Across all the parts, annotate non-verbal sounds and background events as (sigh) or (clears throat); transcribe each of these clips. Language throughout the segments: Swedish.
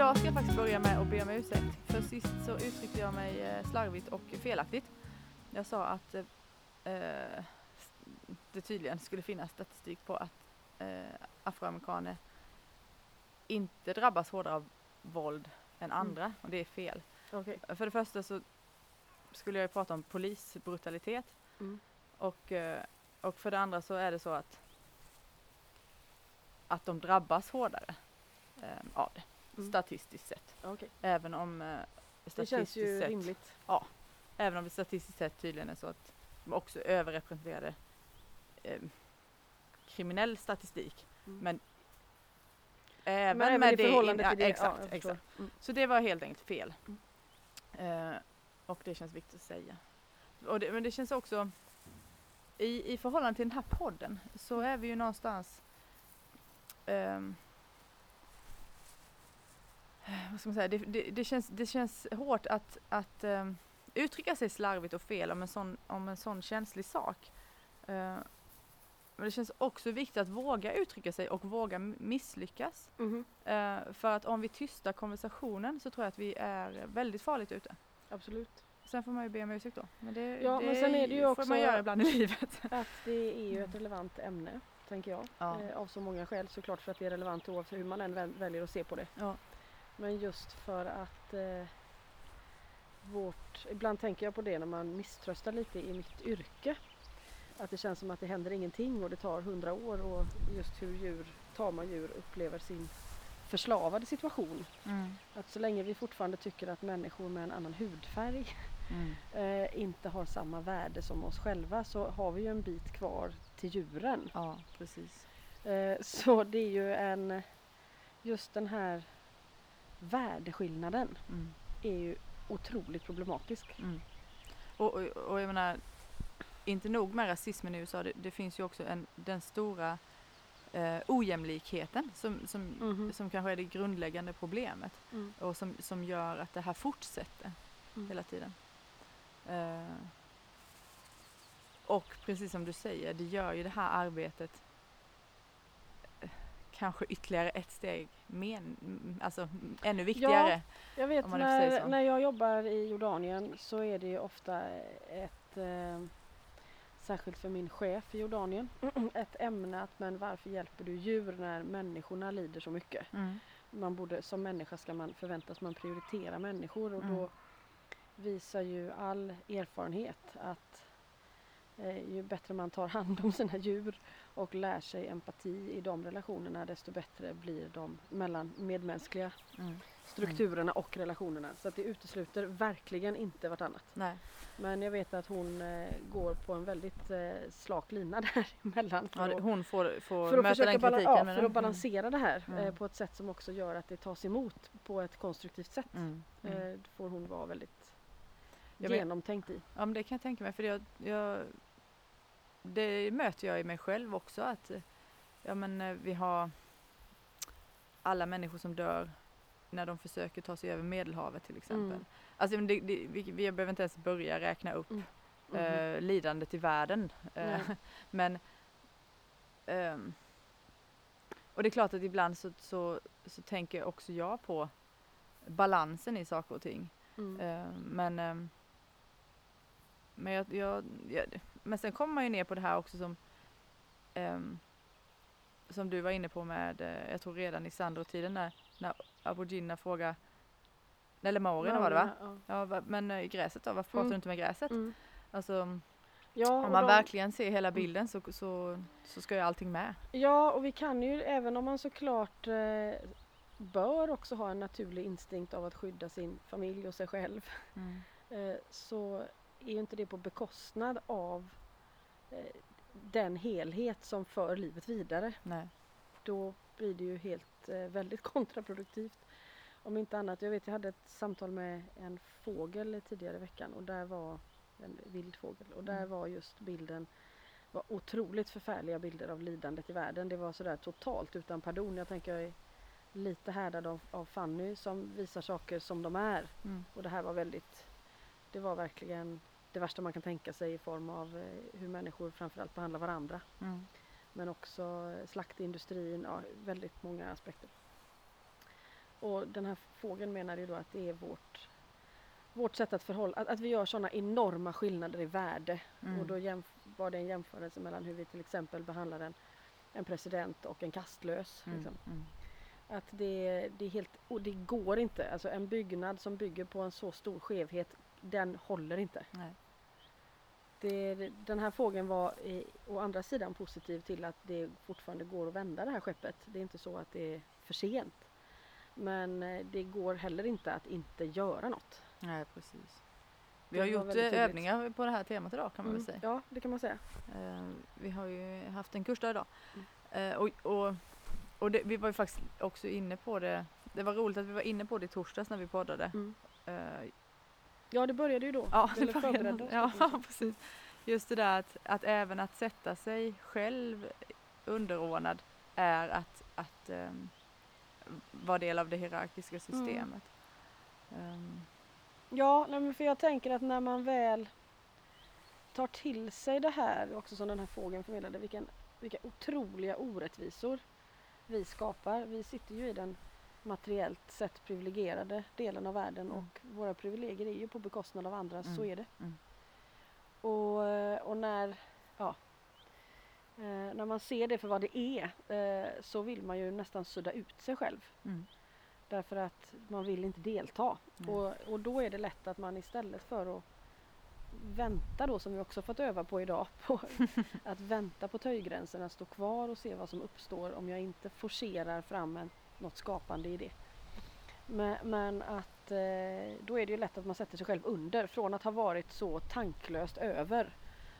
Idag ska jag faktiskt börja med att be om ursäkt. För sist så uttryckte jag mig eh, slarvigt och felaktigt. Jag sa att eh, eh, det tydligen skulle finnas statistik på att eh, afroamerikaner inte drabbas hårdare av våld än andra Mm. och det är fel. Okej. För det första så skulle jag ju prata om polisbrutalitet Mm. och, eh, och för det andra så är det så att att de drabbas hårdare eh, av det Mm. statistiskt sett. Okej. Även om eh, Det statistiskt känns ju sett, rimligt. även om det statistiskt sett tydligen är så att de också är överrepresenterade eh, kriminell statistik. Mm. Men även, Men även med i det, förhållande in- till ja, det. Exakt, ja, exakt. Mm. Så det var helt enkelt fel. Mm. Eh, och det känns viktigt att säga. Och det, men det känns också i, i förhållande till den här podden så är vi ju någonstans ehm, vad ska man säga, det, det, det, känns, det känns hårt att, att ehm, uttrycka sig slarvigt och fel om en sån, om en sån känslig sak. Eh, men det känns också viktigt att våga uttrycka sig och våga misslyckas. Mhm. Eh, för att om vi tystar konversationen så tror jag att vi är väldigt farligt ute. Absolut. Sen får man ju be om ursäkt då. Men det, Ja, det men sen är det ju får också- man göra ibland i livet. (laughs) Att det är ju ett relevant ämne, tänker jag. Ja. Eh, av så många skäl såklart för att det är relevant oavsett hur man än väl- väljer att se på det. Ja. Men just för att eh, vårt, ibland tänker jag på det när man misströstar lite i mitt yrke. Att det känns som att det händer ingenting och det tar hundra år och just hur djur, tama djur upplever sin förslavade situation. Mm. Att så länge vi fortfarande tycker att människor med en annan hudfärg Mm. eh, inte har samma värde som oss själva så har vi ju en bit kvar till djuren. Ja, precis. Eh, så det är ju en, just den här värdeskillnaden Mm. är ju otroligt problematisk. Mm. Och, och, och jag menar, inte nog med rasismen i USA, det, det finns ju också en, den stora eh, ojämlikheten som, som, Mhm. som kanske är det grundläggande problemet Mm. och som, som gör att det här fortsätter Mm. hela tiden. Eh, och precis som du säger, det gör ju det här arbetet kanske ytterligare ett steg men, m- alltså ännu viktigare. Jag vet när, när jag jobbar i Jordanien så är det ju ofta ett, eh, särskilt för min chef i Jordanien, ett ämne att men varför hjälper du djur när människorna lider så mycket? Mm. man borde, som människa ska man förväntas man prioritera människor och Mm. då visar ju all erfarenhet att eh, ju bättre man tar hand om sina djur och lär sig empati i de relationerna desto bättre blir de mellan medmänskliga Mm. strukturerna och relationerna. Så att det utesluter verkligen inte vartannat. Nej. Men jag vet att hon eh, går på en väldigt eh, slak lina (laughs) däremellan. Ja, För hon får, får för att möta försöka den kritiken. ja, för att balansera det här Mm. eh, på ett sätt som också gör att det tas emot på ett konstruktivt sätt. Mm. Mm. Eh, får hon vara väldigt genomtänkt i. Ja men det kan jag tänka mig för jag, jag det möter jag i mig själv också att eh, ja men eh, vi har alla människor som dör när de försöker ta sig över Medelhavet till exempel. Mm. Alltså det, det, vi, vi behöver inte ens börja räkna upp Mhm. eh, lidandet i världen. Eh, (laughs) men ehm, och det är klart att ibland så, så, så tänker också jag på balansen i saker och ting. Mm. Eh, men ehm, men, jag, jag, jag, men sen kommer man ju ner på det här också som ehm, som du var inne på med, eh, jag tror redan i Sandro-tiden när, när Aborigina frågar eller maorierna var det va? Ja. Ja, men eh, gräset då, varför pratar Mm. du inte med gräset? Mm. Alltså Ja, om man de- verkligen ser hela bilden så, så, så ska ju allting med. ja, och vi kan ju även om man såklart eh, bör också ha en naturlig instinkt av att skydda sin familj och sig själv eh, så är ju inte det på bekostnad av eh, den helhet som för livet vidare. Nej. Då blir det ju helt eh, väldigt (laughs) kontraproduktivt. Om inte annat, jag vet jag hade ett samtal med en fågel tidigare i veckan och där var en vild fågel och där Mm. var just bilden var otroligt förfärliga bilder av lidandet i världen. Det var sådär totalt utan pardon. Jag tänker jag är lite härdad av, av Fanny som visar saker som de är. Mm. Och det här var väldigt, det var verkligen det värsta man kan tänka sig i form av eh, hur människor framförallt behandlar varandra. Mm. Men också eh, slaktindustrin, ja, väldigt många aspekter. och den här fågeln menar ju då att det är vårt, vårt sätt att förhålla, att, att vi gör sådana enorma skillnader i värde. Mm. Och då jämf, var det en jämförelse mellan hur vi till exempel behandlar en, en president och en kastlös. Mm. Liksom. Mm. Att det, det är helt, och det går inte. Alltså en byggnad som bygger på en så stor skevhet, den håller inte. Nej. Det, den här fågeln var å andra sidan positiv till att det fortfarande går att vända det här skeppet. Det är inte så att det är för sent. Men eh, det går heller inte att inte göra något. Nej, precis. Vi har gjort eh, övningar på det här temat idag kan man väl Mm, säga. Ja, det kan man säga. Eh, vi har ju haft en kursdag idag. Mm. Och och, och det, vi var ju faktiskt också inne på det. Det var roligt att vi var inne på det i torsdags när vi poddade. Mm. Ja, det började ju då. ja, det började- ja, (laughs) precis. Just det där att, att även att sätta sig själv underordnad är att, att ehm, vara del av det hierarkiska systemet. Ehm, Ja, nej, men för jag tänker att när man väl tar till sig det här, också som den här fågeln förmedlade, vilken, vilka otroliga orättvisor vi skapar. Vi sitter ju i den materiellt sett privilegierade delen av världen Mm. och våra privilegier är ju på bekostnad av andra, så Mm, är det. mm. Och, eh, och när, ja, eh, när man ser det för vad det är eh, så vill man ju nästan sudda ut sig själv. mm, Därför att man vill inte delta. Och, och då är det lätt att man istället för att vänta då, som vi också fått öva på idag, (laughs) på att vänta på töjgränserna, stå kvar och se vad som uppstår om jag inte forcerar fram en, något skapande i det. Men, men att eh, då är det ju lätt att man sätter sig själv under. Från att ha varit så tanklöst över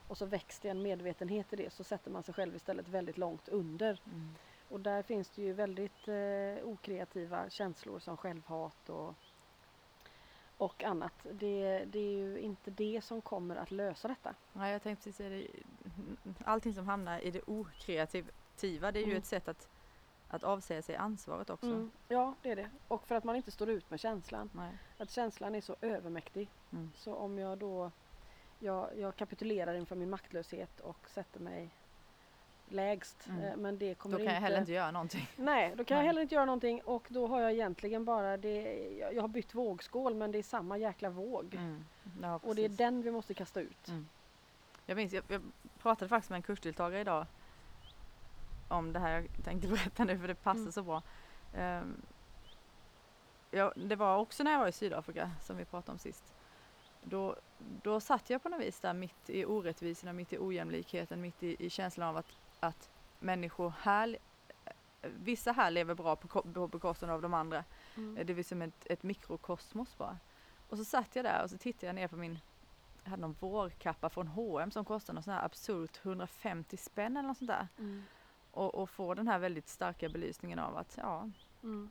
och så växte en medvetenhet i det så sätter man sig själv istället väldigt långt under. mm. Och där finns det ju väldigt eh, okreativa känslor som självhat och, och annat. Det, det är ju inte det som kommer att lösa detta. Nej, jag tänkte precis säga det. Allting som hamnar i det okreativa, det är ju Mm. ett sätt att, att avsäga sig ansvaret också. Mm, ja, det är det. Och för att man inte står ut med känslan. Nej. Att känslan är så övermäktig. Mm. Så om jag då jag, jag kapitulerar inför min maktlöshet och sätter mig lägst. Mm. Eh, men det kommer Då kan inte... jag heller inte göra någonting. (laughs) Nej, då kan jag Nej. heller inte göra någonting och då har jag egentligen bara det, jag, jag har bytt vågskål men det är samma jäkla våg. Mm. Ja, Och det är den vi måste kasta ut. Mm. Jag minns, jag, jag pratade faktiskt med en kursdeltagare idag om det här jag tänkte (laughs) berätta nu för det passar Mm. så bra. Ehm, ja, det var också när jag var i Sydafrika som vi pratade om sist. Då, då satt jag på något vis där mitt i orättvisorna, mitt i ojämlikheten, mitt i, i känslan av att, att människor här, vissa här lever bra på, på bekostnad av de andra. Mm. Det är som ett, ett mikrokosmos bara. Och så satt jag där och så tittade jag ner på min, jag hade någon vårkappa från H&M som kostade något sånt här absurt 150 spänn eller något sånt där. Mm. Och, och få den här väldigt starka belysningen av att ja, Mm.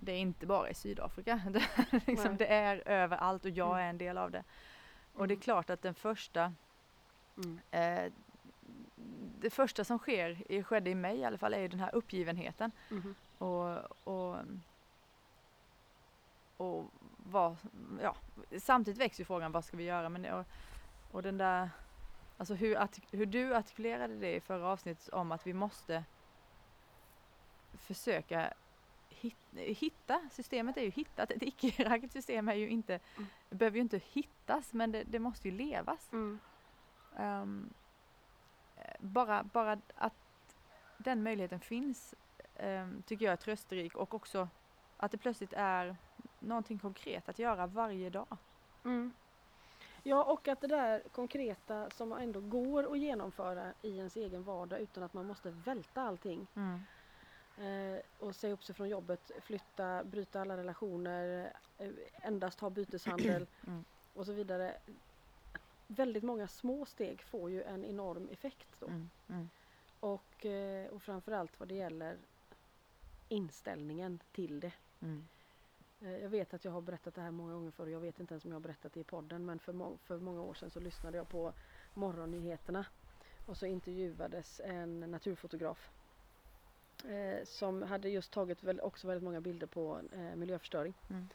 det är inte bara i Sydafrika. (laughs) Det, är liksom, det är överallt och jag Mm. är en del av det. Och det är Mm. klart att den första Mm. eh, det första som sker, skedde i mig i alla fall, är ju den här uppgivenheten. Mhm. Och, och, och vad, ja, samtidigt växer ju frågan vad ska vi göra? Men, och, och den där, alltså hur, artik- hur du artikulerade det i förra avsnittet om att vi måste försöka hit, hitta, systemet är ju hittat, ett icke-hierarkiskt system är ju inte, Mm. behöver ju inte hittas men det, det måste ju levas. Mm. Eh, bara, bara att den möjligheten finns ehm, tycker jag är trösterik och också att det plötsligt är någonting konkret att göra varje dag. Mm. Ja, och att det där konkreta som ändå går att genomföra i ens egen vardag utan att man måste välta allting. Eh, och säga upp sig från jobbet, flytta, bryta alla relationer, eh, endast ha byteshandel (clears throat) Mm. och så vidare. Väldigt många små steg får ju en enorm effekt då. Mm. Mm. Och, eh, och framförallt vad det gäller inställningen till det. Eh, Jag vet att jag har berättat det här många gånger förr och jag vet inte ens om jag har berättat det i podden men för, må- för många år sedan så lyssnade jag på morgonnyheterna och så intervjuades en naturfotograf eh, som hade just tagit väl också väldigt många bilder på eh, miljöförstöring. Mm.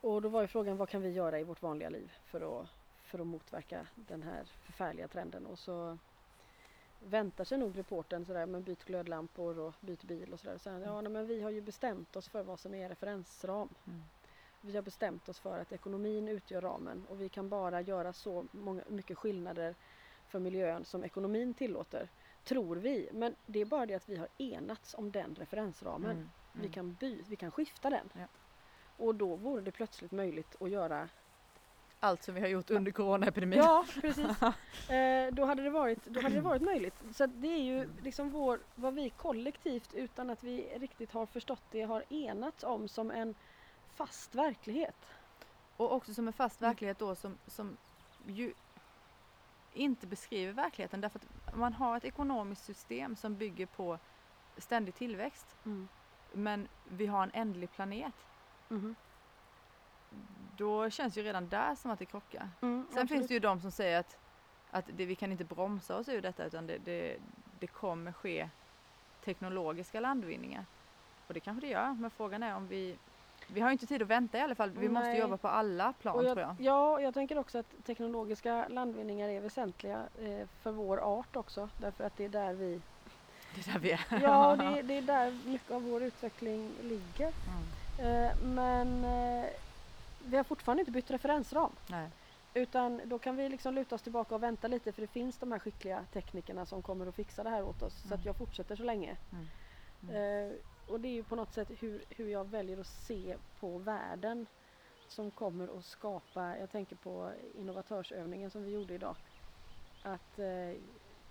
Och då var ju frågan vad kan vi göra i vårt vanliga liv för att, för att motverka den här förfärliga trenden och så väntar sig nog reporten sådär, men byt glödlampor och byt bil och sådär. Så, ja, nej, men vi har ju bestämt oss för vad som är referensram. Mm. Vi har bestämt oss för att ekonomin utgör ramen och vi kan bara göra så många, mycket skillnader för miljön som ekonomin tillåter. Tror vi, men det är bara det att vi har enats om den referensramen. Mm. Vi, Mm. kan by, vi kan skifta den. Ja. Och då vore det plötsligt möjligt att göra Allt som vi har gjort under coronaepidemin. Ja, (laughs) precis. Eh, då, hade det varit, då hade det varit möjligt. Så det är ju liksom vår, vad vi kollektivt utan att vi riktigt har förstått det har enats om som en fast verklighet. Och också som en fast Mm. verklighet då som, som ju inte beskriver verkligheten därför att man har ett ekonomiskt system som bygger på ständig tillväxt. Men vi har en ändlig planet. Mhm. Då känns ju redan där som att det krockar. Mm, Sen finns det ju de som säger att, att det, vi kan inte bromsa oss ur detta utan det, det, det kommer ske teknologiska landvinningar. Och det kanske det gör, men frågan är om vi vi har ju inte tid att vänta i alla fall. Vi måste Nej. jobba på alla plan Och tror jag. jag, ja, jag tänker också att teknologiska landvinningar är väsentliga eh, för vår art också. Därför att det är där vi... Det är där vi är. Ja, (laughs) det, är- det är där mycket av vår utveckling ligger. Mm. Eh, men eh, vi har fortfarande inte bytt referensram. Nej. Utan då kan vi liksom luta oss tillbaka och vänta lite för det finns de här skickliga teknikerna som kommer att fixa det här åt oss. Så att Mm. jag fortsätter så länge. Mm. Eh, och det är ju på något sätt hur, hur jag väljer att se på världen som kommer att skapa, jag tänker på innovatörsövningen som vi gjorde idag. Att eh,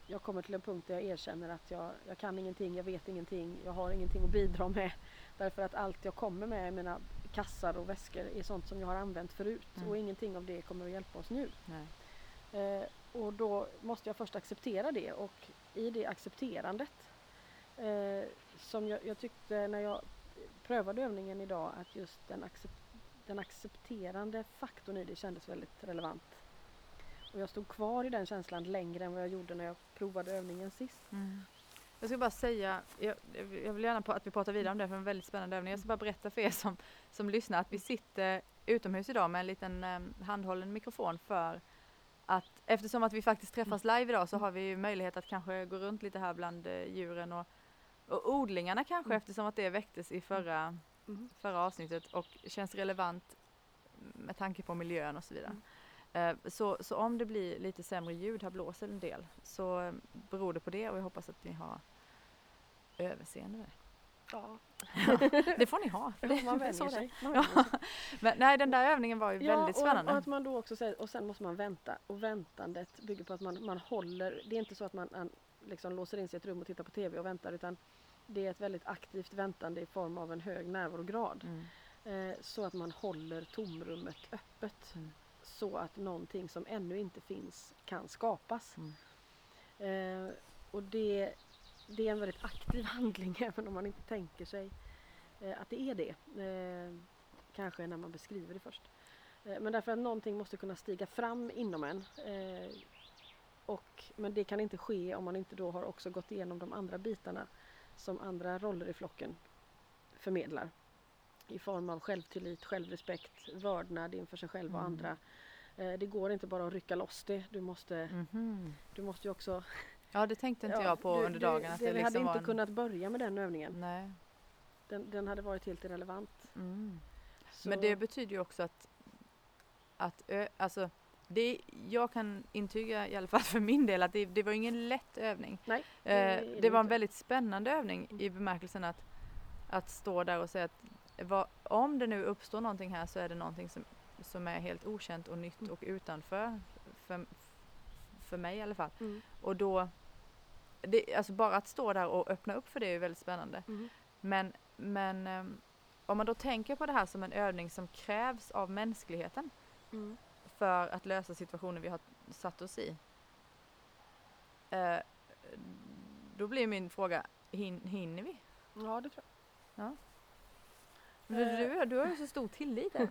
jag kommer till en punkt där jag erkänner att jag, jag kan ingenting, jag vet ingenting, jag har ingenting att bidra med. Därför att allt jag kommer med i mina kassar och väskor är sånt som jag har använt förut Mm. och ingenting av det kommer att hjälpa oss nu. Eh, och då måste jag först acceptera det och i det accepterandet eh, som jag, jag tyckte när jag prövade övningen idag att just den, accep- den accepterande faktorn i det kändes väldigt relevant. Och jag stod kvar i den känslan längre än vad jag gjorde när jag provade övningen sist. Mm. Jag ska bara säga, jag, jag vill gärna på att vi pratar vidare om det för en väldigt spännande övning. Jag ska bara berätta för er som, som lyssnar att vi sitter utomhus idag med en liten um, handhållen mikrofon för att eftersom att vi faktiskt träffas live idag så har vi möjlighet att kanske gå runt lite här bland eh, djuren och, och odlingarna kanske Mm. eftersom att det väcktes i förra, Mm. förra avsnittet och känns relevant med tanke på miljön och så vidare. Eh, Så, så om det blir lite sämre ljud, här blåser en del, så eh, beror det på det och jag hoppas att ni har överseende med. Ja, (laughs) Det får ni ha. (laughs) För det, man vänjer sig. Man Ja. vänjer sig. Men nej, den där övningen var ju väldigt och, spännande. och att man då också säger, och sen måste man vänta. Och väntandet bygger på att man, man håller, det är inte så att man, man liksom låser in sig i ett rum och tittar på TV och väntar utan det är ett väldigt aktivt väntande i form av en hög närvarograd. Mm. Eh, så att man håller tomrummet öppet. Mm. Så att någonting som ännu inte finns kan skapas. Mm. Eh, och det, det är en väldigt aktiv (laughs) handling även om man inte tänker sig eh, att det är det. Eh, kanske när man beskriver det först. Eh, men därför att någonting måste kunna stiga fram inom en. Och, men det kan inte ske om man inte då har också gått igenom de andra bitarna som andra roller i flocken förmedlar. I form av självtillit, självrespekt, vördnad inför sig själv och Mm. andra. Det går inte bara att rycka loss det. Du måste, Mhm. du måste ju också Ja, det tänkte inte Ja, jag på det- under det- dagen. Att det, det, vi liksom hade inte en... kunnat börja med den övningen. Nej. Den, den hade varit helt irrelevant. Mm. Men det betyder ju också att, att ö, alltså, det, jag kan intyga i alla fall (laughs) för min del att det, det var ingen lätt övning. Nej, Eh, är det det var en väldigt spännande övning i Mm. bemärkelsen att, att stå där och säga att vad, om det nu uppstår någonting här så är det någonting som, som är helt okänt och nytt Mm. och utanför för, för mig i alla fall. Mm. Och då, det, alltså bara att stå där och öppna upp för det är väldigt spännande. Mm. Men, men ehm, om man då tänker på det här som en övning som krävs av mänskligheten Mm. för att lösa situationer vi har satt oss i. Eh, då blir min fråga, hin, hinner vi? Ja, det tror Du, Eh. Du, du har ju så stor tillit. (laughs)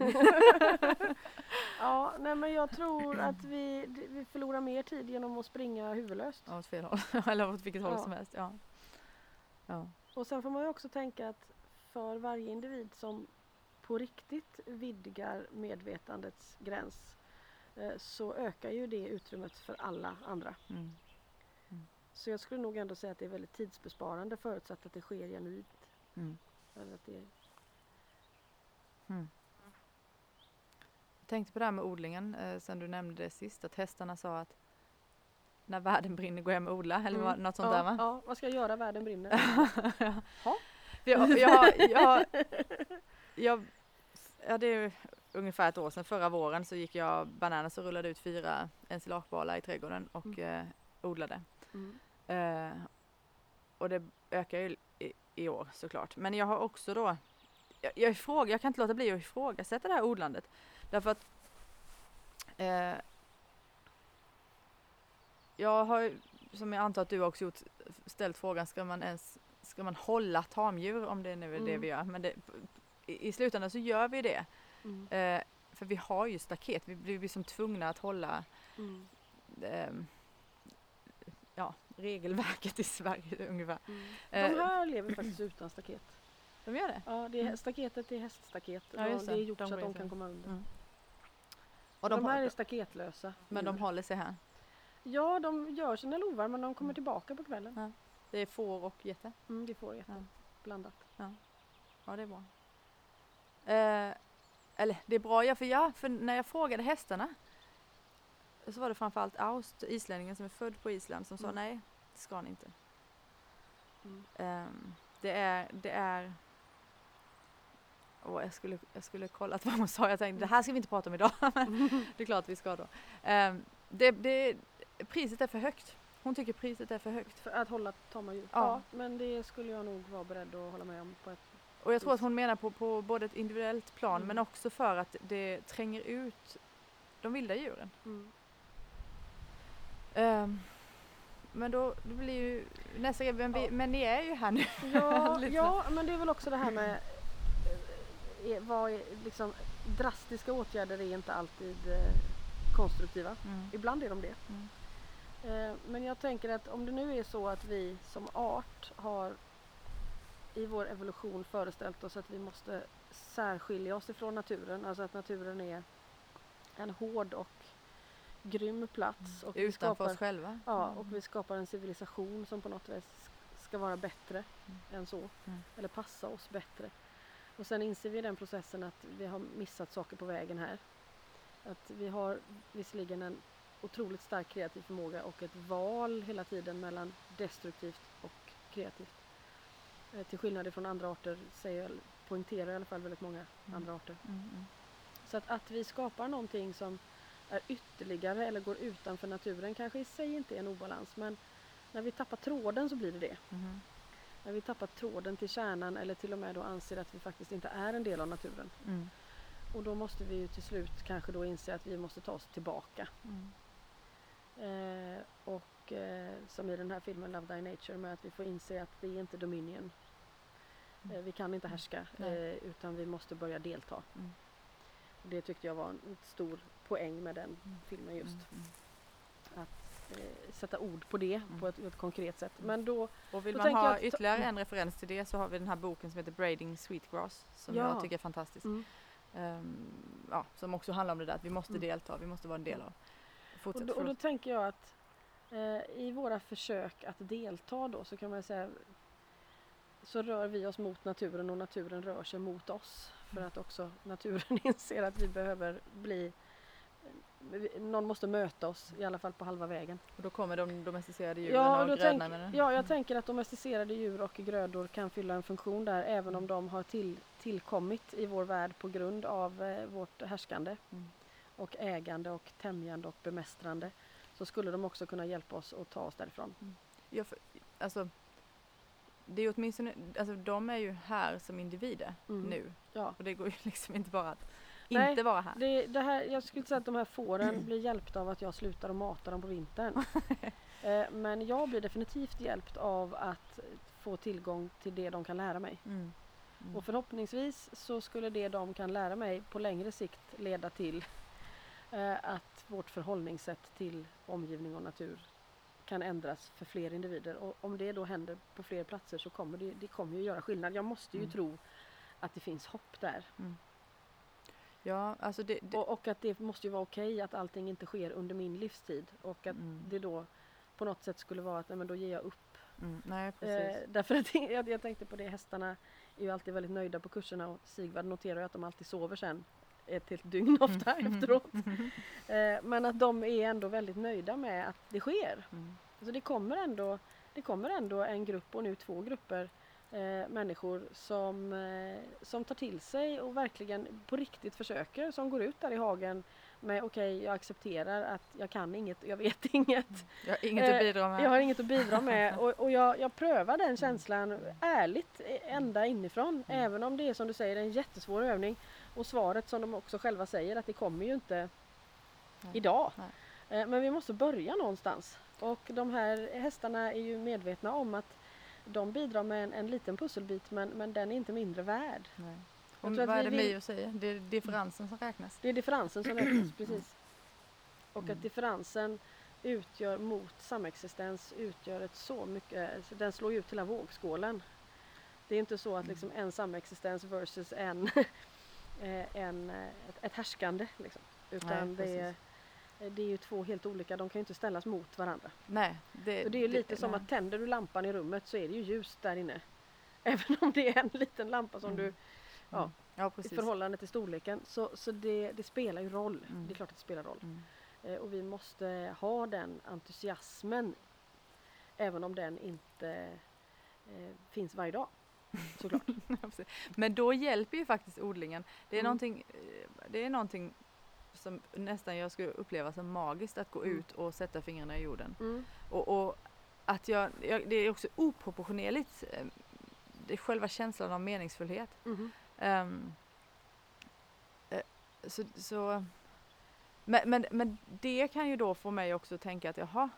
Ja, nej men jag tror att vi, vi förlorar mer tid genom att springa huvudlöst. Ja, åt fel håll. (laughs) Eller åt vilket håll Ja. som helst. Ja. Ja. Och sen får man ju också tänka att för varje individ som på riktigt vidgar medvetandets gräns eh, så ökar ju det utrymmet för alla andra. Mm. Så jag skulle nog ändå säga att det är väldigt tidsbesparande förutsatt att det sker genuint. Mm. Eller att det, Mm. Jag tänkte på det här med odlingen eh, sen du nämnde det sist, att hästarna sa att när världen brinner går jag hem och odla eller Mm. något sånt ja, där va? Ja, vad ska jag göra? Världen brinner. För Jag, jag, jag, jag, ja, det är ungefär ett år sedan, förra våren så gick jag bananas och rullade ut fyra ensilagebalar i trädgården och Mm. eh, odlade. Mm. Eh, och det ökar ju i, i år såklart. Men jag har också då, jag, jag, ifråga, jag kan inte låta bli att ifrågasätta det här odlandet. Därför att eh, jag har, som jag antar att du också gjort, ställt frågan, ska man ens ska man hålla tamdjur om det nu är det Mm. vi gör? Men det, i, i slutändan så gör vi det. Mm. Eh, för vi har ju staket, vi blir, vi blir som tvungna att hålla Mm. ehm, ja, regelverket i Sverige (laughs) ungefär. Mm. Eh, De här lever faktiskt utan staket. De gör det? Ja, det är, Mm. staketet är häststaket. Ja, det. är gjort De så att de kan komma under. Mm. Och Och de, de, här är staketlösa. men de håller sig här? Ja, de gör sina lovar men de kommer Mm. tillbaka på kvällen. Det är får och getter? Mm, det får jätte Ja. blandat. Ja, det är bra. Eh, eller det är bra, ja för, ja, för när jag frågade hästarna så var det framförallt Aust, islänningen som är född på Island, som sa Mm. nej, det ska ni inte. Mm. Ehm, det är, det är Åh, jag, skulle, jag skulle kollat vad hon sa, jag tänkte det här ska vi inte prata om idag. (laughs) Det är klart vi ska då. Ehm, det, det, priset är för högt. Hon tycker priset är för högt. För att hålla tama djur. Ja. Ja. men det skulle jag nog vara beredd att hålla med om. På ett, Och jag tror att hon menar på, på både ett individuellt plan Mm. men också för att det tränger ut de vilda djuren. mm. Ehm, men då, då blir ju nästa grej, men, Ja. men ni är ju här nu. Ja, (laughs) ja, men det är väl också det här med vad är, liksom, drastiska åtgärder är inte alltid eh, konstruktiva. Mm. Ibland är de det. Mm. Eh, men jag tänker att om det nu är så att vi som art har i vår evolution föreställt oss att vi måste särskilja oss ifrån naturen, alltså att naturen är en hård och grym plats. Och vi Utanför skapar, oss själva. Ja, Mm. och vi skapar en civilisation som på något vis ska vara bättre än så. Mm. Eller passa oss bättre. Och sen inser vi i den processen att vi har missat saker på vägen här. Att vi har visserligen en otroligt stark kreativ förmåga och ett val hela tiden mellan destruktivt och kreativt. Eh, till skillnad från andra arter säger, poängterar i alla fall väldigt många Mm. andra arter. Mm, mm. Så att, att vi skapar någonting som är ytterligare eller går utanför naturen kanske i sig inte är en obalans men när vi tappar tråden så blir det det. Mhm. När vi tappar tråden till kärnan eller till och med då anser att vi faktiskt inte är en del av naturen. Mm. Och då måste vi ju till slut kanske då inse att vi måste ta oss tillbaka. Mm. Eh, och eh, som i den här filmen Love Thy Nature med att vi får inse att det är inte Dominion. Mm. Eh, vi kan inte härska Nej. eh, utan vi måste börja delta. Mm. Det tyckte jag var en stor poäng med den Mm. filmen just. Mm, mm. Eh, sätta ord på det Mm. på ett, ett konkret sätt. Mm. Men då, Och vill Då man ha ytterligare en referens till det så har vi den här boken som heter Braiding Sweetgrass som Ja. jag tycker är fantastisk. mm. Ehm, ja, som också handlar om det där att vi måste Mm. delta, vi måste vara en del av. och, då, och då tänker jag att eh, i våra försök att delta då så kan man säga så rör vi oss mot naturen och naturen rör sig mot oss. För Mm. att också naturen (laughs) inser att vi behöver bli någon måste möta oss i alla fall på halva vägen. Och då kommer de domesticerade djuren Ja, och grödorna tänk, ja, jag tänker att domesticerade djur och grödor kan fylla en funktion där även om de har till, tillkommit i vår värld på grund av eh, vårt härskande Mm. och ägande och tämjande och bemästrande så skulle de också kunna hjälpa oss att ta oss därifrån. Ja, för, alltså, det är åtminstone, alltså de är ju här som individer Mm. nu. Ja. Och det går ju (laughs) liksom inte bara att Nej, inte vara här. Det, det här, jag skulle inte säga att de här fåren blir hjälpta av att jag slutar att mata dem på vintern. (laughs) eh, men jag blir definitivt hjälpt av att få tillgång till det de kan lära mig. Mm. Mm. Och förhoppningsvis så skulle det de kan lära mig på längre sikt leda till eh, att vårt förhållningssätt till omgivning och natur kan ändras för fler individer. Och om det då händer på fler platser så kommer det, det kommer ju göra skillnad. Jag måste ju Mm. tro att det finns hopp där. Ja, alltså det, det Och, och att det måste ju vara okej att allting inte sker under min livstid och att mm. det då på något sätt skulle vara att nej, men då ger jag upp. Mm. Nej, Eh, precis. därför att (laughs) jag, jag tänkte på det, hästarna är ju alltid väldigt nöjda på kurserna och Sigvard noterar ju att de alltid sover sen ett helt dygn (laughs) ofta Mm. efteråt. Eh, men att de är ändå väldigt nöjda med att det sker. Mm. Så det kommer ändå, det kommer ändå en grupp och nu två grupper eh, människor som, eh, som tar till sig och verkligen på riktigt försöker, som går ut där i hagen med okej, jag accepterar att jag kan inget, jag vet (laughs) inget. Jag har inget att Eh, bidra med. Jag har inget att bidra med (laughs) och, och jag, jag prövar den känslan ärligt eh, ända inifrån. Även om det är som du säger en jättesvår övning. Och svaret som de också själva säger att det kommer ju inte Nej. idag. Nej. Eh, Men vi måste börja någonstans. Och de här hästarna är ju medvetna om att de bidrar med en, en liten pusselbit men, men den är inte mindre värd. Nej. Jag Och vad är vi det Mio säger? Det är differensen som räknas. Det är differensen som räknas, (clears throat) precis. Och Mm. att differensen utgör mot samexistens utgör ett så mycket, alltså den slår ut hela vågskålen. Det är inte så att liksom en samexistens versus en, (laughs) eh, en eh, ett, ett härskande. Liksom. Utan Nej, det, är, det är ju två helt olika, de kan ju inte ställas mot varandra. Nej, det, Så det är ju lite som nej. att tänder du lampan i rummet så är det ju ljust där inne. (laughs) Även om det är en liten lampa som Mm. du, ja, Mm. Ja, i förhållande till storleken, så, så det, det spelar ju roll. Mm. Det är klart att det spelar roll. Mm. Eh, och vi måste ha den entusiasmen även om den inte eh, finns varje dag. Såklart. (laughs) Men då hjälper ju faktiskt odlingen. Det är, Mm. någonting, eh, det är någonting som nästan jag skulle uppleva som magiskt att gå Mm. ut och sätta fingrarna i jorden. Mm. Och, och att jag, jag, det är också oproportionerligt, eh, det är själva känslan av meningsfullhet. Ehm, eh, så, så, men, men, men det kan ju då få mig också att tänka att jaha,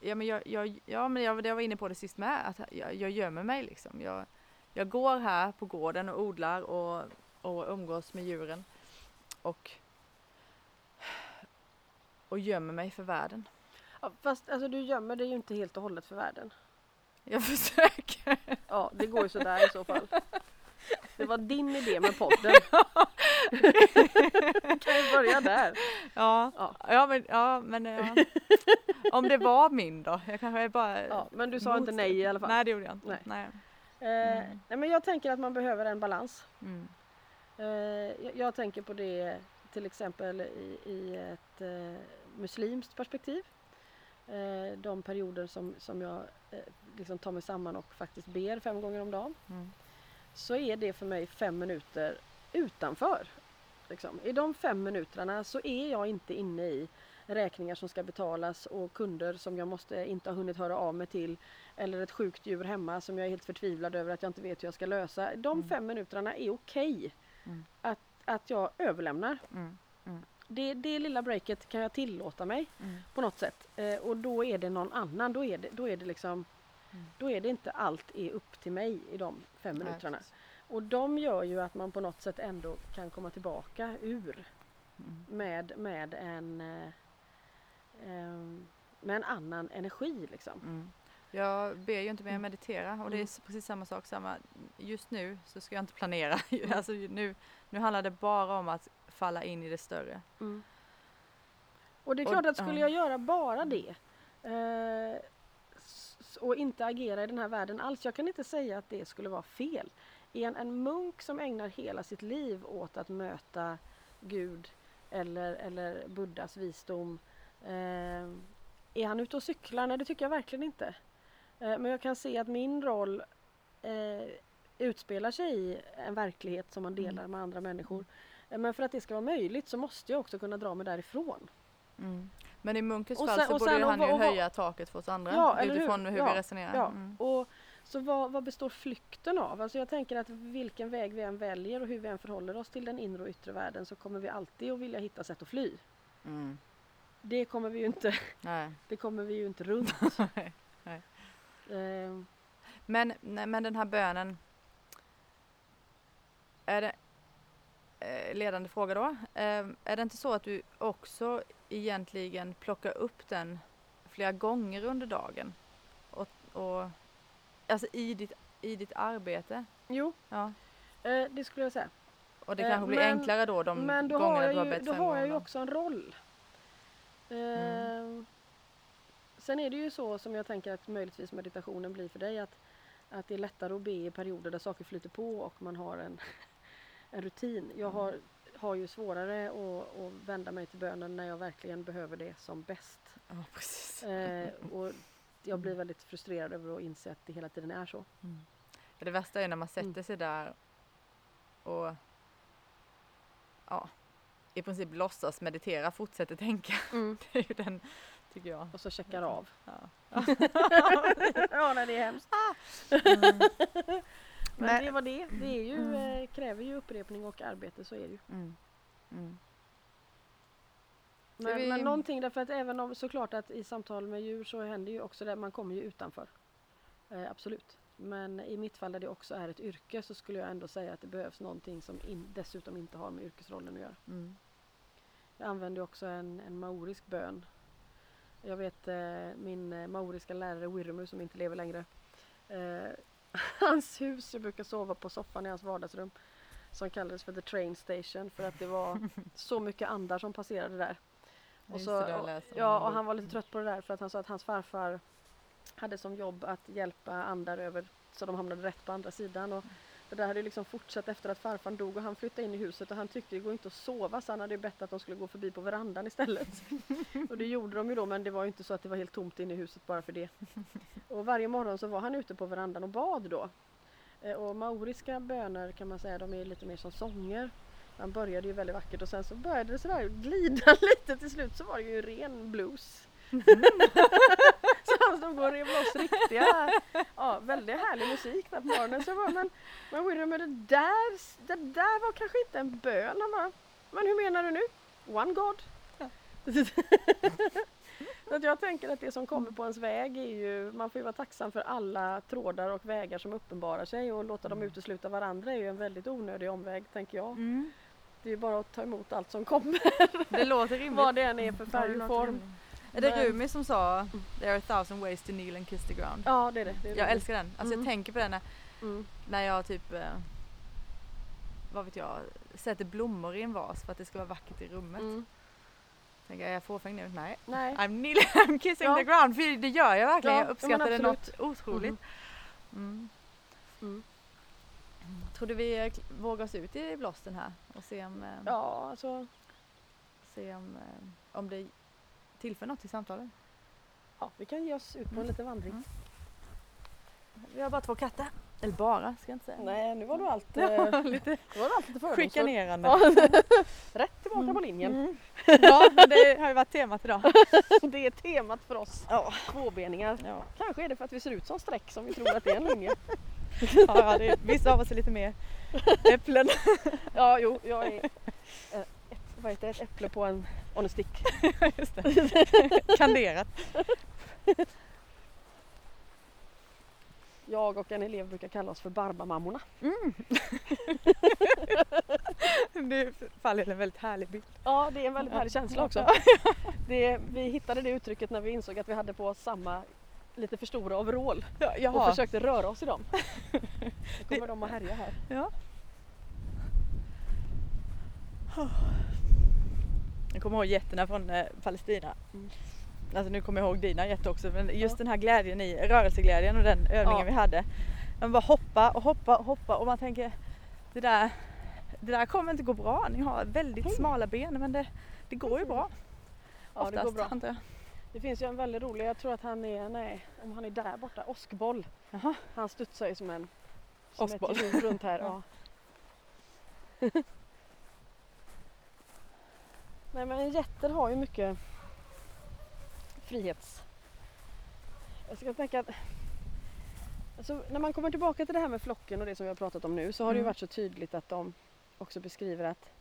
ja men jag, jag, ja, men jag, jag var inne på det sist med, att jag, jag gömmer mig liksom. Jag, jag går här på gården och odlar och, och umgås med djuren och, och gömmer mig för världen. Ja, fast alltså, du gömmer dig ju inte helt och hållet för världen. Jag (laughs) försöker. Ja, det går ju sådär i så fall. Det var din idé med podden. (laughs) (laughs) kan ju börja där. Ja, Ja. ja. men, ja, men ja. om det var min då? Jag kanske bara Ja, men du sa inte nej i alla fall. Nej, det gjorde jag inte. Nej. Nej. Eh, Mm. nej men jag tänker att man behöver en balans. Mm. Eh, jag, tänker på det till exempel i, ett eh, muslimskt perspektiv. Eh, de perioder som, som jag liksom tar mig samman och faktiskt ber fem gånger om dagen. Mm. Så är det för mig fem minuter utanför. Liksom. I de fem minuterna så är jag inte inne i räkningar som ska betalas och kunder som jag måste inte ha hunnit höra av mig till. Eller ett sjukt djur hemma som jag är helt förtvivlad över att jag inte vet hur jag ska lösa. De Mm. fem minuterna är okej Mm. att, att jag överlämnar. Mm. Det, det lilla breaket kan jag tillåta mig Mm. på något sätt. Eh, och då är det någon annan. Då är det, då är det liksom Mm. då är det inte allt är upp till mig i de fem minuterna. Och de gör ju att man på något sätt ändå kan komma tillbaka ur Mm. med, med, en, eh, em, med en annan energi. Liksom. Jag ber ju inte mer Mm. meditera och det är Mm. precis samma sak. Samma. Just nu så ska jag inte planera. (laughs) alltså, nu, nu handlar det bara om att falla in i det större. Mm. Och det är Och- klart att skulle ja. jag göra bara det eh, och inte agera i den här världen alls. Jag kan inte säga att det skulle vara fel. En, en munk som ägnar hela sitt liv åt att möta Gud eller, eller Buddhas visdom. Eh, är han ute och cyklar? Nej det tycker jag verkligen inte. Eh, men jag kan se att min roll eh, utspelar sig i en verklighet som man delar med andra människor. Eh, Men för att det ska vara möjligt så måste jag också kunna dra mig därifrån. Mm. Men i munkens Och fall sen- så borde och han ju och höja taket för oss andra Ja, eller hur? utifrån hur, Ja, vi resonerar. Ja, Mm. och så vad, vad består flykten av? Alltså jag tänker att vilken väg vi än väljer och hur vi än förhåller oss till den inre och yttre världen så kommer vi alltid att vilja hitta sätt att fly. Mm. Det kommer vi ju inte, Nej. det kommer vi ju inte runt. (laughs) Nej, nej. Ehm, Men, nej, men den här bönen. Är det eh, ledande fråga då? Eh, är det inte så att du också egentligen plockar upp den flera gånger under dagen? Och, och, alltså i ditt, i ditt arbete? jo, Ja. eh, det skulle jag säga. Och det Eh, kanske blir men- enklare då de Men då gångerna har du har jag ju, bett då har jag ju också en roll. Ehm, Sen är det ju så som jag tänker att möjligtvis meditationen blir för dig att, att det är lättare att be i perioder där saker flyter på och man har en, (laughs) en rutin. Jag har, har ju svårare att, att vända mig till bönen när jag verkligen behöver det som bäst. Ja, precis. Eh, och (laughs) jag blir väldigt frustrerad över att inse att det hela tiden är så. Mm. För det värsta är när man sätter Mm. sig där och ja, i princip låtsas meditera, fortsätter tänka. (laughs) Det är ju den, tycker jag. Och så checkar av. Ja. (laughs) ja, nej, det är hemskt. Mm. Men det var det. Det är ju, Mm. eh, kräver ju upprepning och arbete, så är det ju. Mm. Mm. Men, vi- men någonting därför att även om såklart att i samtal med djur så händer ju också det, man kommer ju utanför. Eh, absolut. Men i mitt fall där det också är ett yrke så skulle jag ändå säga att det behövs någonting som in, dessutom inte har med yrkesrollen att göra. Mm. Jag använder också en, en maorisk bön. Jag vet eh, min eh, maoriska lärare Wirmu som inte lever längre. Eh, (laughs) hans hus, jag brukar sova på soffan i hans vardagsrum. Som kallades för the train station för att det var (laughs) så mycket andar som passerade där. Och så, och, ja, och han var lite trött på det där för att han sa att hans farfar hade som jobb att hjälpa andar över så de hamnade rätt på andra sidan. Och det där hade liksom fortsatt efter att farfar dog och han flyttade in i huset och han tyckte det går inte att sova så han hade bett att de skulle gå förbi på verandan istället. (laughs) och det gjorde de ju då men det var ju inte så att det var helt tomt inne i huset bara för det. Och varje morgon så var han ute på verandan och bad då. Eh, Och maoriska böner kan man säga de är lite mer som sånger. Han började ju väldigt vackert och sen så började det sådär glida (laughs) lite till slut så var det ju ren blues. (laughs) han stod och rev loss riktiga, ja väldigt härlig musik där på morgonen. Så jag bara, men, men William, det där, det där var kanske inte en bön. Han bara, men hur menar du nu? One God. Ja. (laughs) Så att jag tänker att det som kommer på ens väg är ju, man får ju vara tacksam för alla trådar och vägar som uppenbarar sig och låta dem Mm. utesluta varandra är ju en väldigt onödig omväg tänker jag. Mm. Det är ju bara att ta emot allt som kommer, Det låter rimligt. vad det än är för Ja, Är det Rumi som sa There are a thousand ways to kneel and kiss the ground? Ja det är det. det, är Jag älskar den. Alltså Mm. jag tänker på den när, Mm. när jag typ eh, vad vet jag, sätter blommor i en vas för att det ska vara vackert i rummet. Mm. Tänker jag, är jag fåfäng nu? Nej. Nej. I'm kneeling, (laughs) I'm kissing Ja. the ground. För det gör jag verkligen. Ja, jag ja, uppskattar det något otroligt. Mm. Mm. Tror du vi eh, vågar oss ut i blåsten här och se om, eh, Ja alltså, se om, om det tillför något till samtalet? ja, vi kan ge oss ut på en Mm. liten vandring. Mm. Vi har bara två katter. Eller bara, ska jag inte säga. Nej nu var du allt, Ja, eh, (laughs) lite (laughs) nu var du allt lite fördomsfull. chikanerande. Ja. (laughs) Rätt tillbaka på linjen. Mm. Ja, men det har ju varit temat idag. Det är temat för oss Ja. tvåbeningar. Ja. Kanske är det för att vi ser ut som streck som vi tror att det är en linje. Ja, det är, vissa av oss är lite mer äpplen. Ja, jo, jag är eh, vad heter det, ett äpple på en on a stick. (laughs) Just det. (laughs) Kanderat. Jag och en elev brukar kalla oss för Barbamammorna. (laughs) Det faller en väldigt härlig bild. Ja, det är en väldigt härlig känsla också. Det, vi hittade det uttrycket när vi insåg att vi hade på oss samma lite för stora overall Ja, och försökte röra oss i dem. Nu kommer de att härja här. Ja. Jag kommer ihåg getterna från eh, Palestina. Mm. Alltså nu kommer jag ihåg dina getter också men just Ja. den här glädjen i rörelseglädjen och den övningen Ja. vi hade. Man bara hoppa och hoppa och hoppa och man tänker det där, det där kommer inte gå bra. Ni har väldigt Hej. smala ben men det, det går ju bra. Ja, det går Oftast, bra. antar jag. Det finns ju en väldigt rolig, jag tror att han är, nej, om han är där borta, åskboll. Han studsar ju som en som hjul runt här. (laughs) Ja. Nej men getter har ju mycket frihets... Jag ska tänka att alltså, när man kommer tillbaka till det här med flocken och det som vi har pratat om nu så har det ju Mm. varit så tydligt att de också beskriver att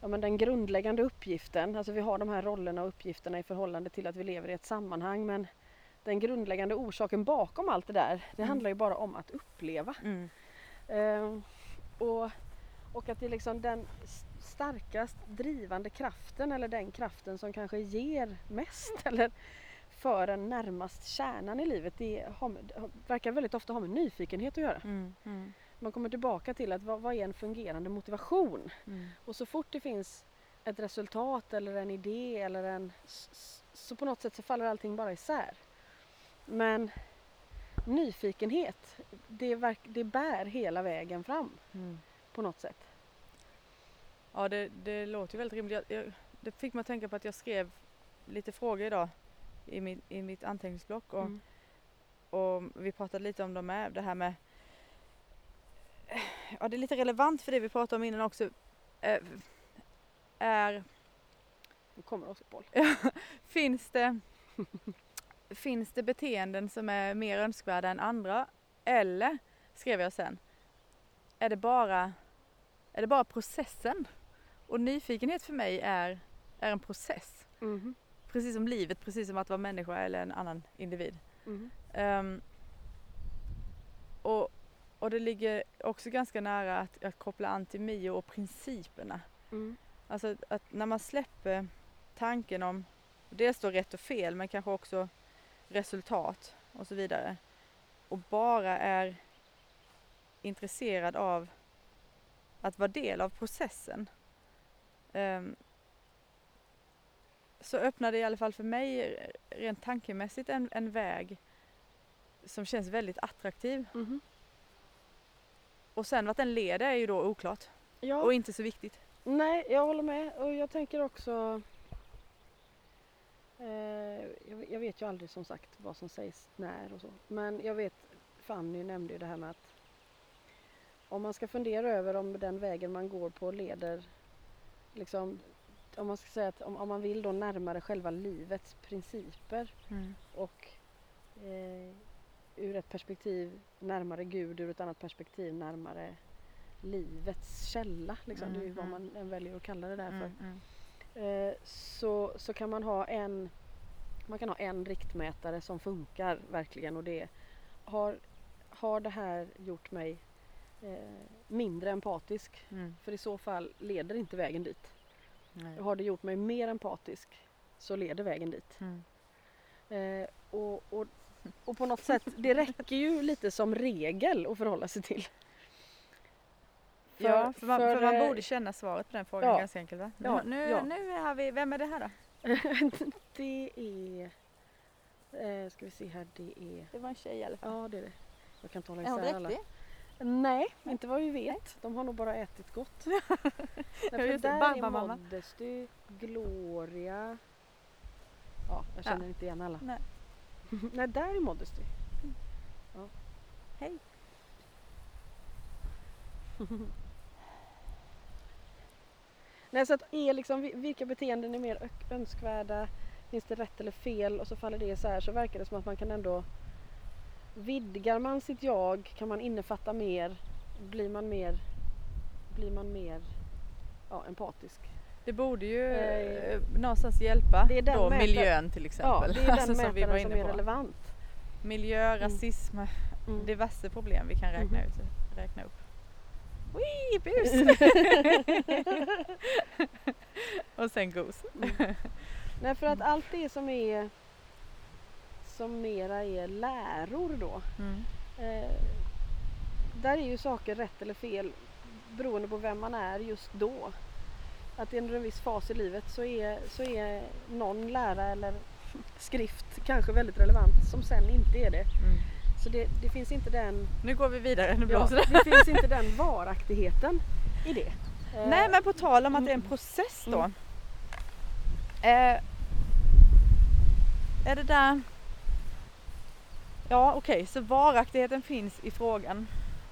ja, men den grundläggande uppgiften, alltså vi har de här rollerna och uppgifterna i förhållande till att vi lever i ett sammanhang men den grundläggande orsaken bakom allt det där det Mm. handlar ju bara om att uppleva. Mm. Ehm, och, och att det är liksom den starkast drivande kraften eller den kraften som kanske ger mest (laughs) eller för en närmast kärnan i livet. Det har, verkar väldigt ofta ha med nyfikenhet att göra. Mm. Mm. Man kommer tillbaka till att vad, vad är en fungerande motivation? Mm. Och så fort det finns ett resultat eller en idé eller en så på något sätt så faller allting bara isär. Men nyfikenhet, det, verk, det bär hela vägen fram mm. på något sätt. Ja det, det låter ju väldigt rimligt. Jag, jag, det fick mig att tänka på att jag skrev lite frågor idag i, min, i mitt anteckningsblock och, mm. och vi pratade lite om dem med. Det här med ja det är lite relevant för det vi pratade om innan också. Äh, är... Nu kommer också boll. (laughs) finns det finns det beteenden som är mer önskvärda än andra? Eller, skrev jag sen, är det bara, är det bara processen? Och nyfikenhet för mig är, är en process. Mm. Precis som livet, precis som att vara människa eller en annan individ. Mm. Um, och, och det ligger också ganska nära att, att koppla an till Mio och principerna. Mm. Alltså att när man släpper tanken om dels då rätt och fel men kanske också resultat och så vidare och bara är intresserad av att vara del av processen så öppnar det i alla fall för mig rent tankemässigt en, en väg som känns väldigt attraktiv. Mm. Och sen vart den leder är ju då oklart. Ja. Och inte så viktigt. Nej, jag håller med och jag tänker också eh, jag, jag, vet ju aldrig som sagt vad som sägs när och så. Men jag vet, Fanny nämnde ju det här med att om man ska fundera över om den vägen man går på leder liksom om man ska säga att om, om man vill då närmare själva livets principer mm. och eh, ur ett perspektiv närmare Gud, ur ett annat perspektiv närmare livets källa. Liksom. Mm, det är ju vad mm. man än väljer att kalla det där för. Mm. Eh, så, så kan man ha en man kan ha en riktmätare som funkar verkligen och det har, har det här gjort mig eh, mindre empatisk? Mm. För i så fall leder inte vägen dit. Nej. Har det gjort mig mer empatisk så leder vägen dit. Mm. Eh, och, och, och på något sätt, det räcker ju lite som regel att förhålla sig till. För, ja, för man, för, för man, borde känna svaret på den frågan ja, ganska enkelt va? Ja, nu, ja. nu har vi, vem är det här då? (laughs) det är, eh, ska vi se här, det är... Det var en tjej i alla fall. Ja det är det. Jag kan tala isär alla. Är hon dräktig? Nej, inte vad vi vet. De har nog bara ätit gott. (laughs) Därför där är Modesty, Gloria. Ja, jag känner ja. inte igen alla. Nej. (laughs) Nej, där är Modesty. Ja. Hej. (laughs) Nej, så att är liksom, vilka beteenden är mer önskvärda? Finns det rätt eller fel? Och så faller det så här så verkar det som att man kan ändå Vidgar man sitt jag kan man innefatta mer. Blir man mer, blir man mer ja, empatisk. Det borde ju eh, någonstans hjälpa då mätaren, miljön till exempel. Ja, det är den (laughs) alltså, som, vi var inne som är relevant. Miljö, mm. rasism, mm. diverse problem vi kan räkna, mm. ut, räkna upp. Wee, (laughs) bus! och sen gos. mm. Nej för att allt det som är som mera är läror då. Mm. Eh, där är ju saker rätt eller fel beroende på vem man är just då. Att under en viss fas i livet så är, så är någon lära eller skrift kanske väldigt relevant som sen inte är det. Mm. Så det, det, finns inte den... Nu går vi vidare, nu blåser ja, det. finns inte den (laughs) varaktigheten i det. Nej men på tal om att det är en process då. Mm. Eh, är det där Ja okej, okay. så varaktigheten finns i frågan.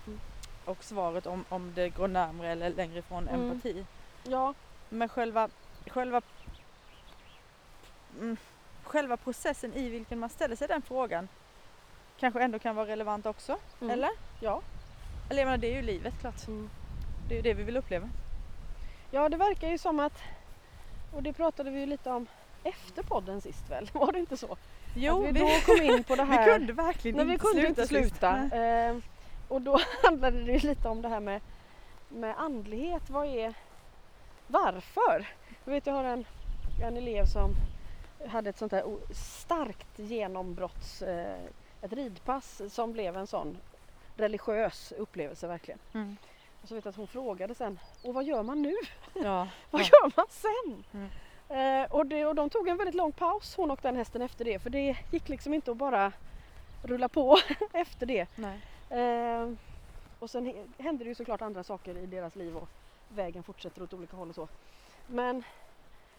Mm. Och svaret om, om det går närmre eller längre ifrån mm. empati. Ja. Men själva, själva, mm, själva processen i vilken man ställer sig den frågan kanske ändå kan vara relevant också. Mm. Eller? Ja. Eller jag menar det är ju livet klart. Mm. Det är ju det vi vill uppleva. Ja det verkar ju som att, och det pratade vi ju lite om efter podden sist väl? (laughs) Var det inte så? Jo, att vi, vi då kom in på det (laughs) här. vi kunde verkligen nej, vi inte kunde sluta. Inte sluta. Eh, och då (laughs) handlade det lite om det här med, med andlighet. Vad är varför? Jag vet jag har en, en elev som hade ett sånt här starkt genombrotts, eh, ett ridpass som blev en sån religiös upplevelse verkligen. Mm. Och så vet jag att hon frågade sen, och vad gör man nu? Ja. (laughs) vad ja. gör man sen? Mm. Eh, och, det, och de tog en väldigt lång paus hon och den hästen efter det för det gick liksom inte att bara rulla på (laughs) efter det. Eh, och sen he- hände det ju såklart andra saker i deras liv och vägen fortsätter åt olika håll och så. Men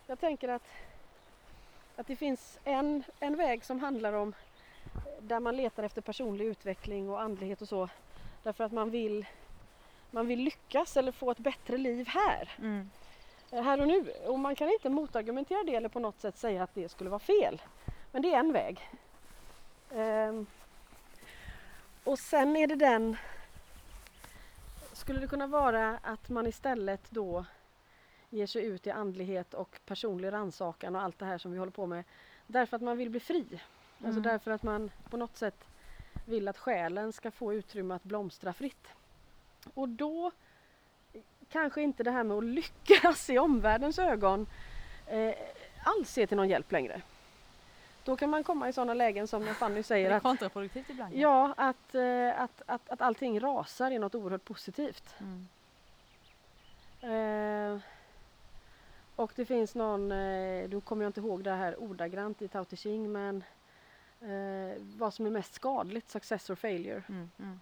jag tänker att, att det finns en, en väg som handlar om eh, där man letar efter personlig utveckling och andlighet och så. Därför att man vill, man vill lyckas eller få ett bättre liv här. Mm. Här och nu. Och man kan inte motargumentera det eller på något sätt säga att det skulle vara fel. Men det är en väg. Ehm, och sen är det den skulle det kunna vara att man istället då ger sig ut i andlighet och personlig rannsakan och allt det här som vi håller på med därför att man vill bli fri. Alltså Mm. därför att man på något sätt vill att själen ska få utrymme att blomstra fritt. Och då kanske inte det här med att lyckas i omvärldens ögon eh, alls är till någon hjälp längre. Då kan man komma i sådana lägen som när Fanny (laughs) Det säger är att, kontraproduktivt ibland. ja, att, eh, att, att, att allting rasar är något oerhört positivt. Mm. Eh, och det finns någon, eh, då kommer jag inte ihåg det här ordagrant i Tao Te Ching men eh, vad som är mest skadligt, success or failure. Mm. Mm.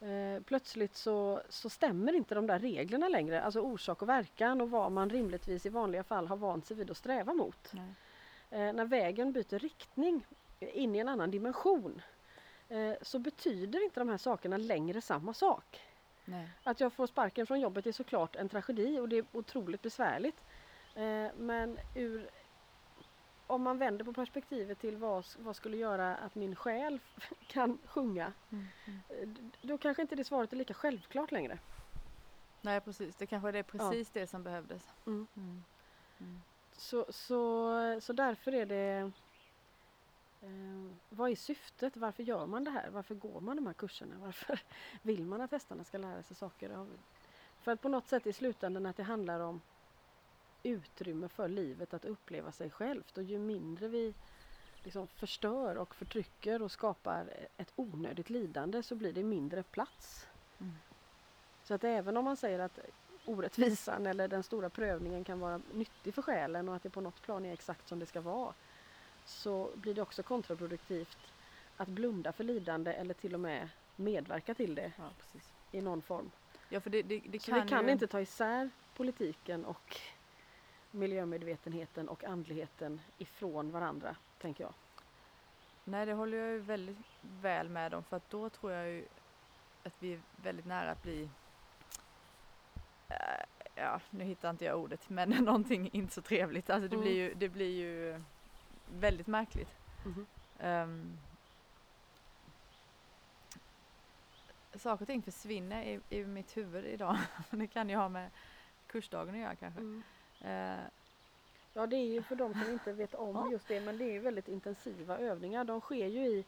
Eh, plötsligt så, så stämmer inte de där reglerna längre, alltså orsak och verkan och vad man rimligtvis i vanliga fall har vant sig vid att sträva mot. Eh, när vägen byter riktning in i en annan dimension eh, så betyder inte de här sakerna längre samma sak. Nej. Att jag får sparken från jobbet är såklart en tragedi och det är otroligt besvärligt. Eh, men ur, om man vänder på perspektivet till vad, vad skulle göra att min själ (laughs) kan sjunga, Mm. Mm. eh, då kanske inte det svaret är lika självklart längre. Nej precis, det kanske är det precis det som behövdes. Mm. Mm. Mm. Så, så, så därför är det eh, vad är syftet? Varför gör man det här? Varför går man de här kurserna? Varför (laughs) vill man att hästarna ska lära sig saker? Av- För att på något sätt i slutändan att det handlar om utrymme för livet att uppleva sig självt och ju mindre vi liksom förstör och förtrycker och skapar ett onödigt lidande så blir det mindre plats. Mm. Så att även om man säger att orättvisan eller den stora prövningen kan vara nyttig för själen och att det på något plan är exakt som det ska vara så blir det också kontraproduktivt att blunda för lidande eller till och med medverka till det Ja, i någon form. Ja, för det, det, det Så kan vi kan ju... inte ta isär politiken och miljömedvetenheten och andligheten ifrån varandra, tänker jag. Nej, det håller jag ju väldigt väl med om för att då tror jag ju att vi är väldigt nära att bli eh, Ja, nu hittar inte jag ordet, men (laughs) någonting inte så trevligt. Alltså det, Mm. blir, ju, det blir ju väldigt märkligt. Mhm. Um, saker och ting försvinner i, i mitt huvud idag. (laughs) det kan ju ha med kursdagen att göra kanske. Mm. Eh, Ja, det är ju för de som inte vet om Ja. just det, men det är ju väldigt intensiva övningar. De sker ju i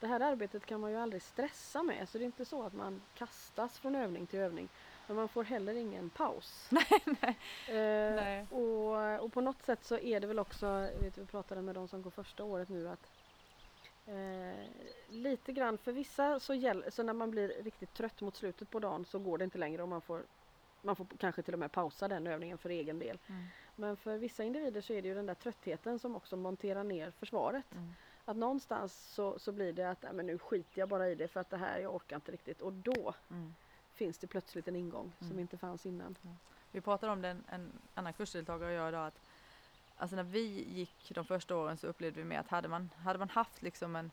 det här arbetet kan man ju aldrig stressa med, så det är inte så att man kastas från övning till övning. Men man får heller ingen paus. (laughs) nej, nej. Eh, nej. och, och på något sätt så är det väl också, vet, vi pratade med de som går första året nu att eh, lite grann för vissa så, gäll, så när man blir riktigt trött mot slutet på dagen så går det inte längre och man får, man får kanske till och med pausa den övningen för egen del. Mm, Men för vissa individer så är det ju den där tröttheten som också monterar ner försvaret. mm, Att någonstans så, så blir det att men nu skiter jag bara i det för att det här, jag orkar inte riktigt. Och då mm. finns det plötsligt en ingång som Mm. inte fanns innan. Vi pratade om den, en annan kursdeltagare och jag idag att alltså när vi gick de första åren så upplevde vi med att hade man, hade man haft liksom en,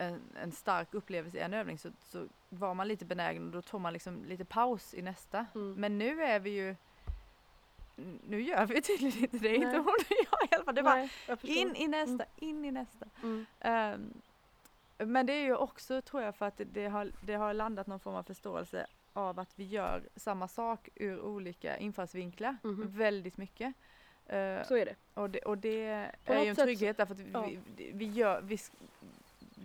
en, en stark upplevelse i en övning så, så var man lite benägen och då tog man liksom lite paus i nästa. Mm. Men nu är vi ju nu gör vi (laughs) tydligen inte det, inte Nej. hon och (laughs) jag i alla fall. Det var in i nästa, in i nästa. Mm. Ehm, men det är ju också tror jag för att det, har, det har landat någon form av förståelse av att vi gör samma sak ur olika infallsvinklar Mhm. väldigt mycket. Eh, Så är det. och, det och det är ju en trygghet därför att vi, ja. vi, vi, gör, vi,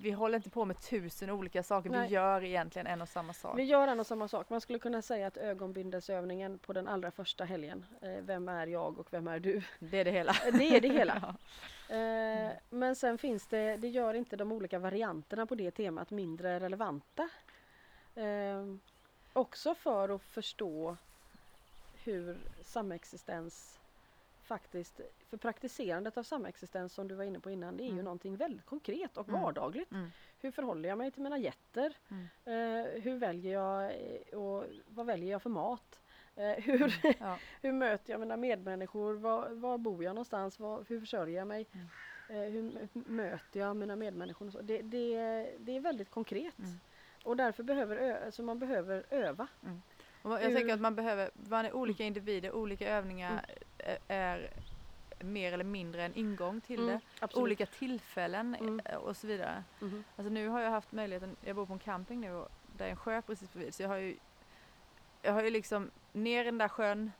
vi håller inte på med tusen olika saker, Nej. vi gör egentligen en och samma sak. Vi gör en och samma sak. Man skulle kunna säga att ögonbindelsövningen på den allra första helgen, eh, vem är jag och vem är du? Det är det hela. Det är det hela. (laughs) Ja. Eh, men sen finns det, det gör inte de olika varianterna på det temat mindre relevanta. Eh, också för att förstå hur samexistens faktiskt, för praktiserandet av samexistens som du var inne på innan, det är mm. ju någonting väldigt konkret och mm. vardagligt. Mm. Hur förhåller jag mig till mina getter? Mm. Eh, hur väljer jag och vad väljer jag för mat? Eh, hur, mm. ja. (laughs) hur möter jag mina medmänniskor? Var, var bor jag någonstans? Var, hur försörjer jag mig? Eh, hur möter jag mina medmänniskor? Det, det, det är väldigt konkret. Och därför behöver ö, alltså man behöver öva. Mm. Jag tänker att man behöver, man är olika individer, olika övningar mm. är mer eller mindre en ingång till mm, det. Absolut. Olika tillfällen mm. Eh, och så vidare. Mm. Alltså nu har jag haft möjligheten, jag bor på en camping nu och där är en sjö precis bredvid så jag har ju jag har ju liksom ner i den där sjön,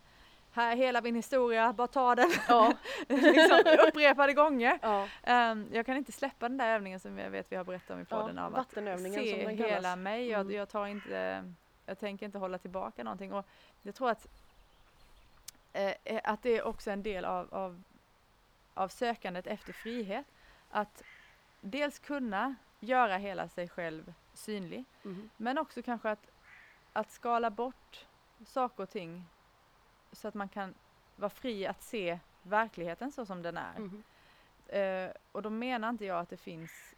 här är hela min historia, bara ta den. Ja. (laughs) liksom, upprepade gånger. Ja. Um, jag kan inte släppa den där övningen som jag vet vi har berättat om i podden ja, av att se hela mig. Jag, mm. jag, tar inte, jag tänker inte hålla tillbaka någonting och jag tror att, eh, eh, att det är också en del av, av, av sökandet efter frihet. Att dels kunna göra hela sig själv synlig mm. men också kanske att, att skala bort saker och ting så att man kan vara fri att se verkligheten så som den är. Mm. Uh, och då menar inte jag att det finns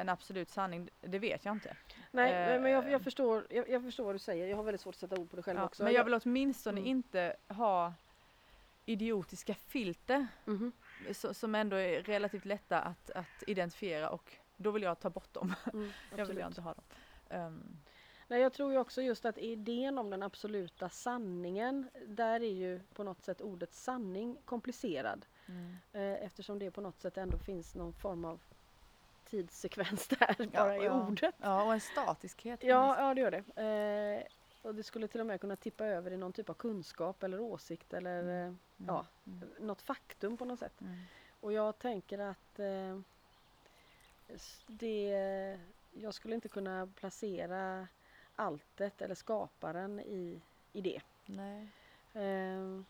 en absolut sanning, det vet jag inte. Nej, uh, men jag, jag förstår, jag, jag, förstår vad du säger. Jag har väldigt svårt att sätta ord på det själv ja, också. Men jag vill åtminstone mm. inte ha idiotiska filter mm. så, som ändå är relativt lätta att, att identifiera och då vill jag ta bort dem. Mm, (laughs) jag vill inte ha dem. Um, Nej, jag tror ju också just att idén om den absoluta sanningen, där är ju på något sätt ordet sanning komplicerad. Mm. Eh, eftersom det på något sätt ändå finns någon form av tidssekvens där ja, bara i ja. ordet. Ja, och en statiskhet. Ja, ja, det gör det. Eh, och det skulle till och med kunna tippa över i någon typ av kunskap eller åsikt eller mm. Eh, mm. ja, mm. något faktum på något sätt. Mm. Och jag tänker att eh, det, jag skulle inte kunna placera alltet eller skaparen i, i det. Eh,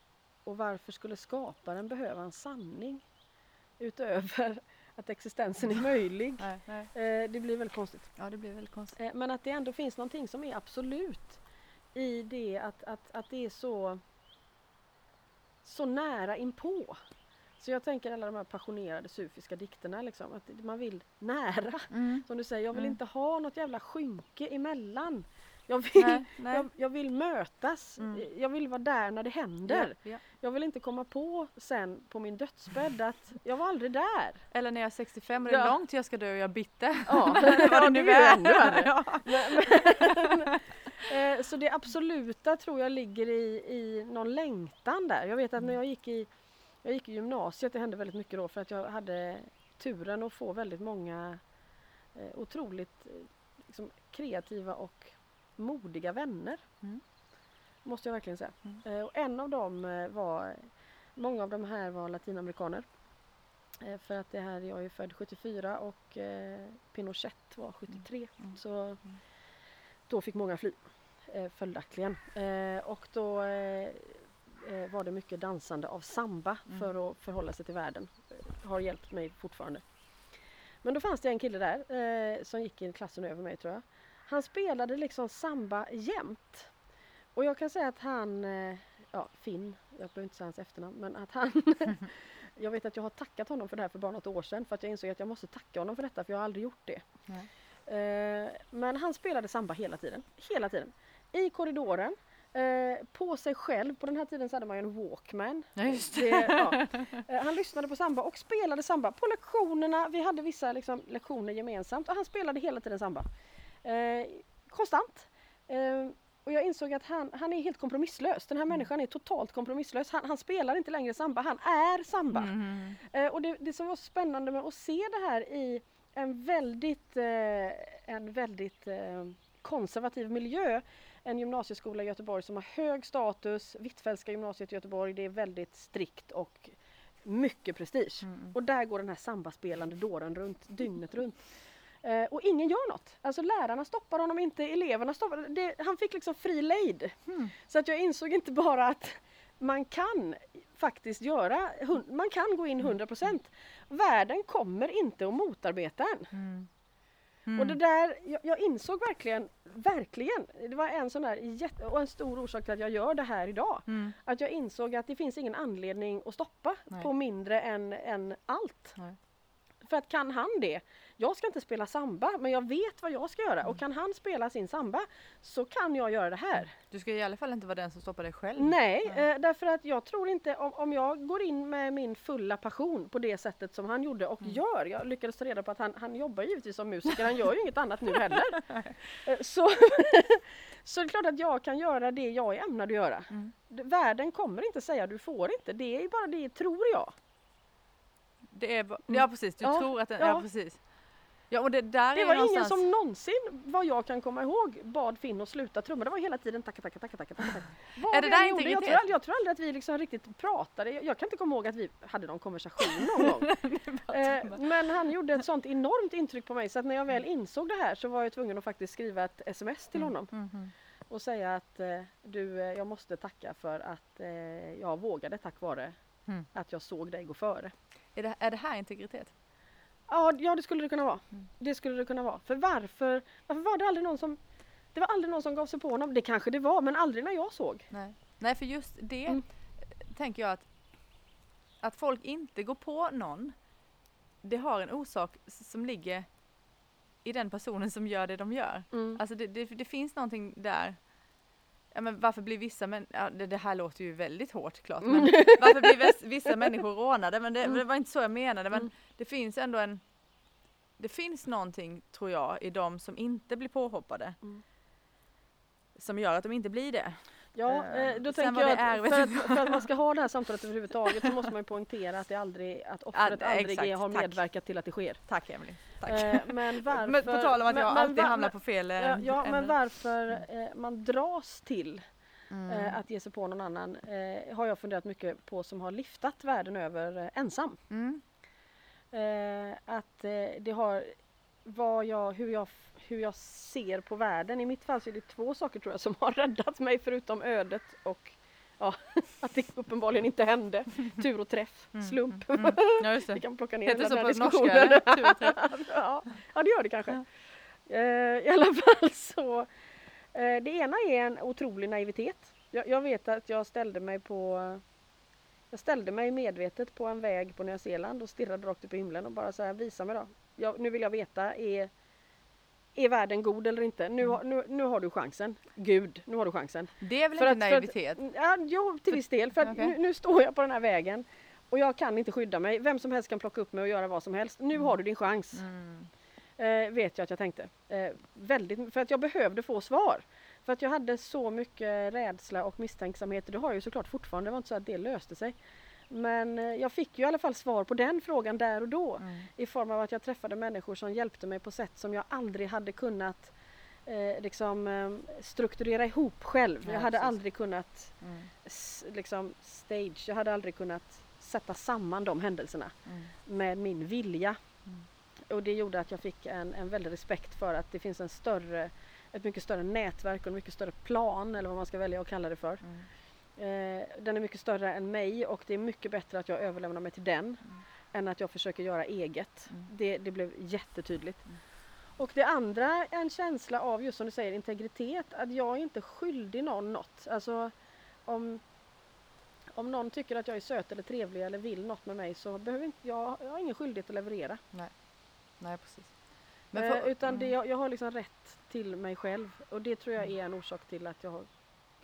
och varför skulle skaparen behöva en sanning utöver att existensen är möjlig? nej, nej. Eh, det blir väldigt konstigt. Ja, det blir väldigt konstigt. Eh, men att det ändå finns någonting som är absolut i det att, att, att det är så, så nära inpå. Så jag tänker alla de här passionerade sufiska dikterna liksom, att man vill nära. Mm. Som du säger, jag vill mm. inte ha något jävla skynke emellan. Jag vill, nej, nej. Jag, jag, vill mötas, mm. jag vill vara där när det händer. Ja, ja. Jag vill inte komma på sen på min dödsbädd att jag var aldrig där. Eller när jag är 65 och det är ja. långt jag ska dö och jag är bitter. Ja, (laughs) vad det nu är. Ännu värre. (laughs) Eh, så det absoluta tror jag ligger i, i någon längtan där. Jag vet att när jag gick i, jag gick i gymnasiet, det hände väldigt mycket då för att jag hade turen att få väldigt många eh, otroligt eh, liksom, kreativa och modiga vänner. Mm. Måste jag verkligen säga. Mm. Eh, och en av dem eh, var, många av de här var latinamerikaner. Eh, för att det här, jag är född 74 och Pinochet var 73. Mm. mm. Så mm. då fick många fly följaktligen. Och då var det mycket dansande av samba för att förhålla sig till världen. Har hjälpt mig fortfarande. Men då fanns det en kille där som gick i klassen över mig tror jag. Han spelade liksom samba jämt. Och jag kan säga att han, eh, ja Finn, jag behöver inte säga hans efternamn, men att han (laughs) Jag vet att jag har tackat honom för det här för bara något år sedan för att jag insåg att jag måste tacka honom för detta för jag har aldrig gjort det. Eh, men han spelade samba hela tiden, hela tiden. I korridoren, Eh, på sig själv. På den här tiden så hade man ju en Walkman. Ja, det. Det, ja. (laughs) han lyssnade på samba och spelade samba på lektionerna. Vi hade vissa liksom, lektioner gemensamt och han spelade hela tiden samba. Eh, konstant. Eh, och jag insåg att han, han är helt kompromisslös. Den här mm. människan är totalt kompromisslös. Han, han spelar inte längre samba, han är samba. Mm. Eh, och det, det som var spännande med att se det här i en väldigt, eh, en väldigt eh, konservativ miljö. En gymnasieskola i Göteborg som har hög status, Hvitfeldtska gymnasiet i Göteborg, det är väldigt strikt och mycket prestige. Mm. Och där går den här sambaspelande dåren runt dygnet runt. Eh, och ingen gör något. Alltså lärarna stoppar honom inte, eleverna stoppar det, Han fick liksom fri lejd. Mm. Så att jag insåg inte bara att man kan faktiskt göra, man kan gå in 100%. Mm. Världen kommer inte att motarbeta en. Mm. Och det där, jag, jag, insåg verkligen, verkligen, det var en sån där jätte, och en stor orsak till att jag gör det här idag. Mm. Att jag insåg att det finns ingen anledning att stoppa Nej. på mindre än, än allt. Nej. För att kan han det, jag ska inte spela samba men jag vet vad jag ska göra Mm. och kan han spela sin samba så kan jag göra det här. Du ska i alla fall inte vara den som stoppar dig själv. Nej, eh, därför att jag tror inte om, om jag går in med min fulla passion på det sättet som han gjorde och Mm. gör. Jag lyckades ta reda på att han, han jobbar givetvis som musiker, han gör ju inget annat nu (laughs) heller. Eh, så, (laughs) så det är klart att jag kan göra det jag är ämnad att göra. Mm. Världen kommer inte säga du får inte, det är bara det tror jag. Det är, ba- ja precis, du Mm. Ja, tror att den, ja. ja. precis. Ja och det där Det var någonstans... ingen som någonsin, vad jag kan komma ihåg, bad Finn att sluta trumma. Det var hela tiden tacka, tacka, tacka, tacka, tacka. (laughs) Vad Är det där gjorde, jag, tror integritet? aldrig, jag tror aldrig att vi liksom riktigt pratade. Jag, kan inte komma ihåg att vi hade någon konversation någon gång. (laughs) Eh, men han gjorde ett sånt enormt intryck på mig så att när jag väl insåg det här så var jag tvungen att faktiskt skriva ett sms till honom Mhm. och säga att eh, du, eh, jag måste tacka för att eh, jag vågade tack vare Mm. att jag såg dig gå före. Är, det, är det här integritet? Ja, ja det skulle det kunna vara. Det skulle det kunna vara. För varför, varför var det aldrig någon som det var aldrig någon som gav sig på honom. Det kanske det var men aldrig när jag såg. Nej, Nej för just det Mm. tänker jag att att folk inte går på någon det har en orsak som ligger i den personen som gör det de gör. Mm. Alltså det, det, det finns någonting där. Ja, men varför blir vissa män, ja, det, det här låter ju väldigt hårt klart, men (laughs) varför blir vis- vissa (laughs) människor rånade? Men det, Mm. det var inte så jag menade, men Mm. det finns ändå en det finns någonting, tror jag, i de som inte blir påhoppade. Mm. Som gör att de inte blir det. Ja, Eh, eh, då sen tänker jag är, att för, att för att man ska ha det här samtalet överhuvudtaget så måste man ju poängtera att, det aldrig, att offret aldrig exakt, har tack. medverkat till att det sker. Tack. Tack. Eh, men (laughs) varför... men på tal om att jag men alltid va- hamnar på fel Ja, ja men varför man dras till Mm. att ge sig på någon annan har jag funderat mycket på som har liftat världen över ensam. Mm. Att det har vad jag, hur, jag, hur jag ser på världen. I mitt fall så är det två saker tror jag som har (laughs) räddat mig förutom ödet och ja, (laughs) att det uppenbarligen inte hände. (laughs) Tur och träff, Mm, slump. mm, mm. Ja just Vi kan plocka ner Heter så den här norska diskussionen. eller? Tur och träff. ja, ja, det gör det kanske. Eh, I alla fall så. Eh, det ena är en otrolig naivitet. Jag, jag vet att jag ställde mig på jag ställde mig medvetet på en väg på Nya Zeeland och stirrade rakt upp i himlen och bara så här, visa mig då. Jag, nu vill jag veta, är, är världen god eller inte? Nu, har- nu, nu har du chansen. Gud, nu har du chansen. Det är väl För inte att- för att- naivitet? Ja, jo, till viss del. För att okej. nu, nu står jag på den här vägen och jag kan inte skydda mig. Vem som helst kan plocka upp mig och göra vad som helst. Nu har du din chans. Mm. Eh, vet jag att jag tänkte. Eh, väldigt, för att jag behövde få svar. För att jag hade så mycket rädsla och misstänksamhet. Det har jag ju såklart fortfarande. Det var inte så att det löste sig. Men eh, jag fick ju i alla fall svar på den frågan där och då. Mm. I form av att jag träffade människor som hjälpte mig på sätt som jag aldrig hade kunnat eh, liksom, eh, strukturera ihop själv. Nej, jag hade precis. aldrig kunnat Mm. s- liksom, stage, jag hade aldrig kunnat sätta samman de händelserna Mm. med min vilja. Mm. Och det gjorde att jag fick en, en väldig respekt för att det finns en större, ett mycket större nätverk och en mycket större plan eller vad man ska välja att kalla det för. Mm. Eh, den är mycket större än mig och det är mycket bättre att jag överlämnar mig till den Mm. än att jag försöker göra eget. Mm. Det, det blev jättetydligt. Mm. Och det andra är en känsla av just som du säger integritet, att jag är inte skyldig någon något. Alltså om, om någon tycker att jag är söt eller trevlig eller vill något med mig så behöver inte jag, jag har ingen skyldighet att leverera. Nej precis. Eh, för- utan det, mm. jag, jag har liksom rätt till mig själv och det tror jag är en orsak till att jag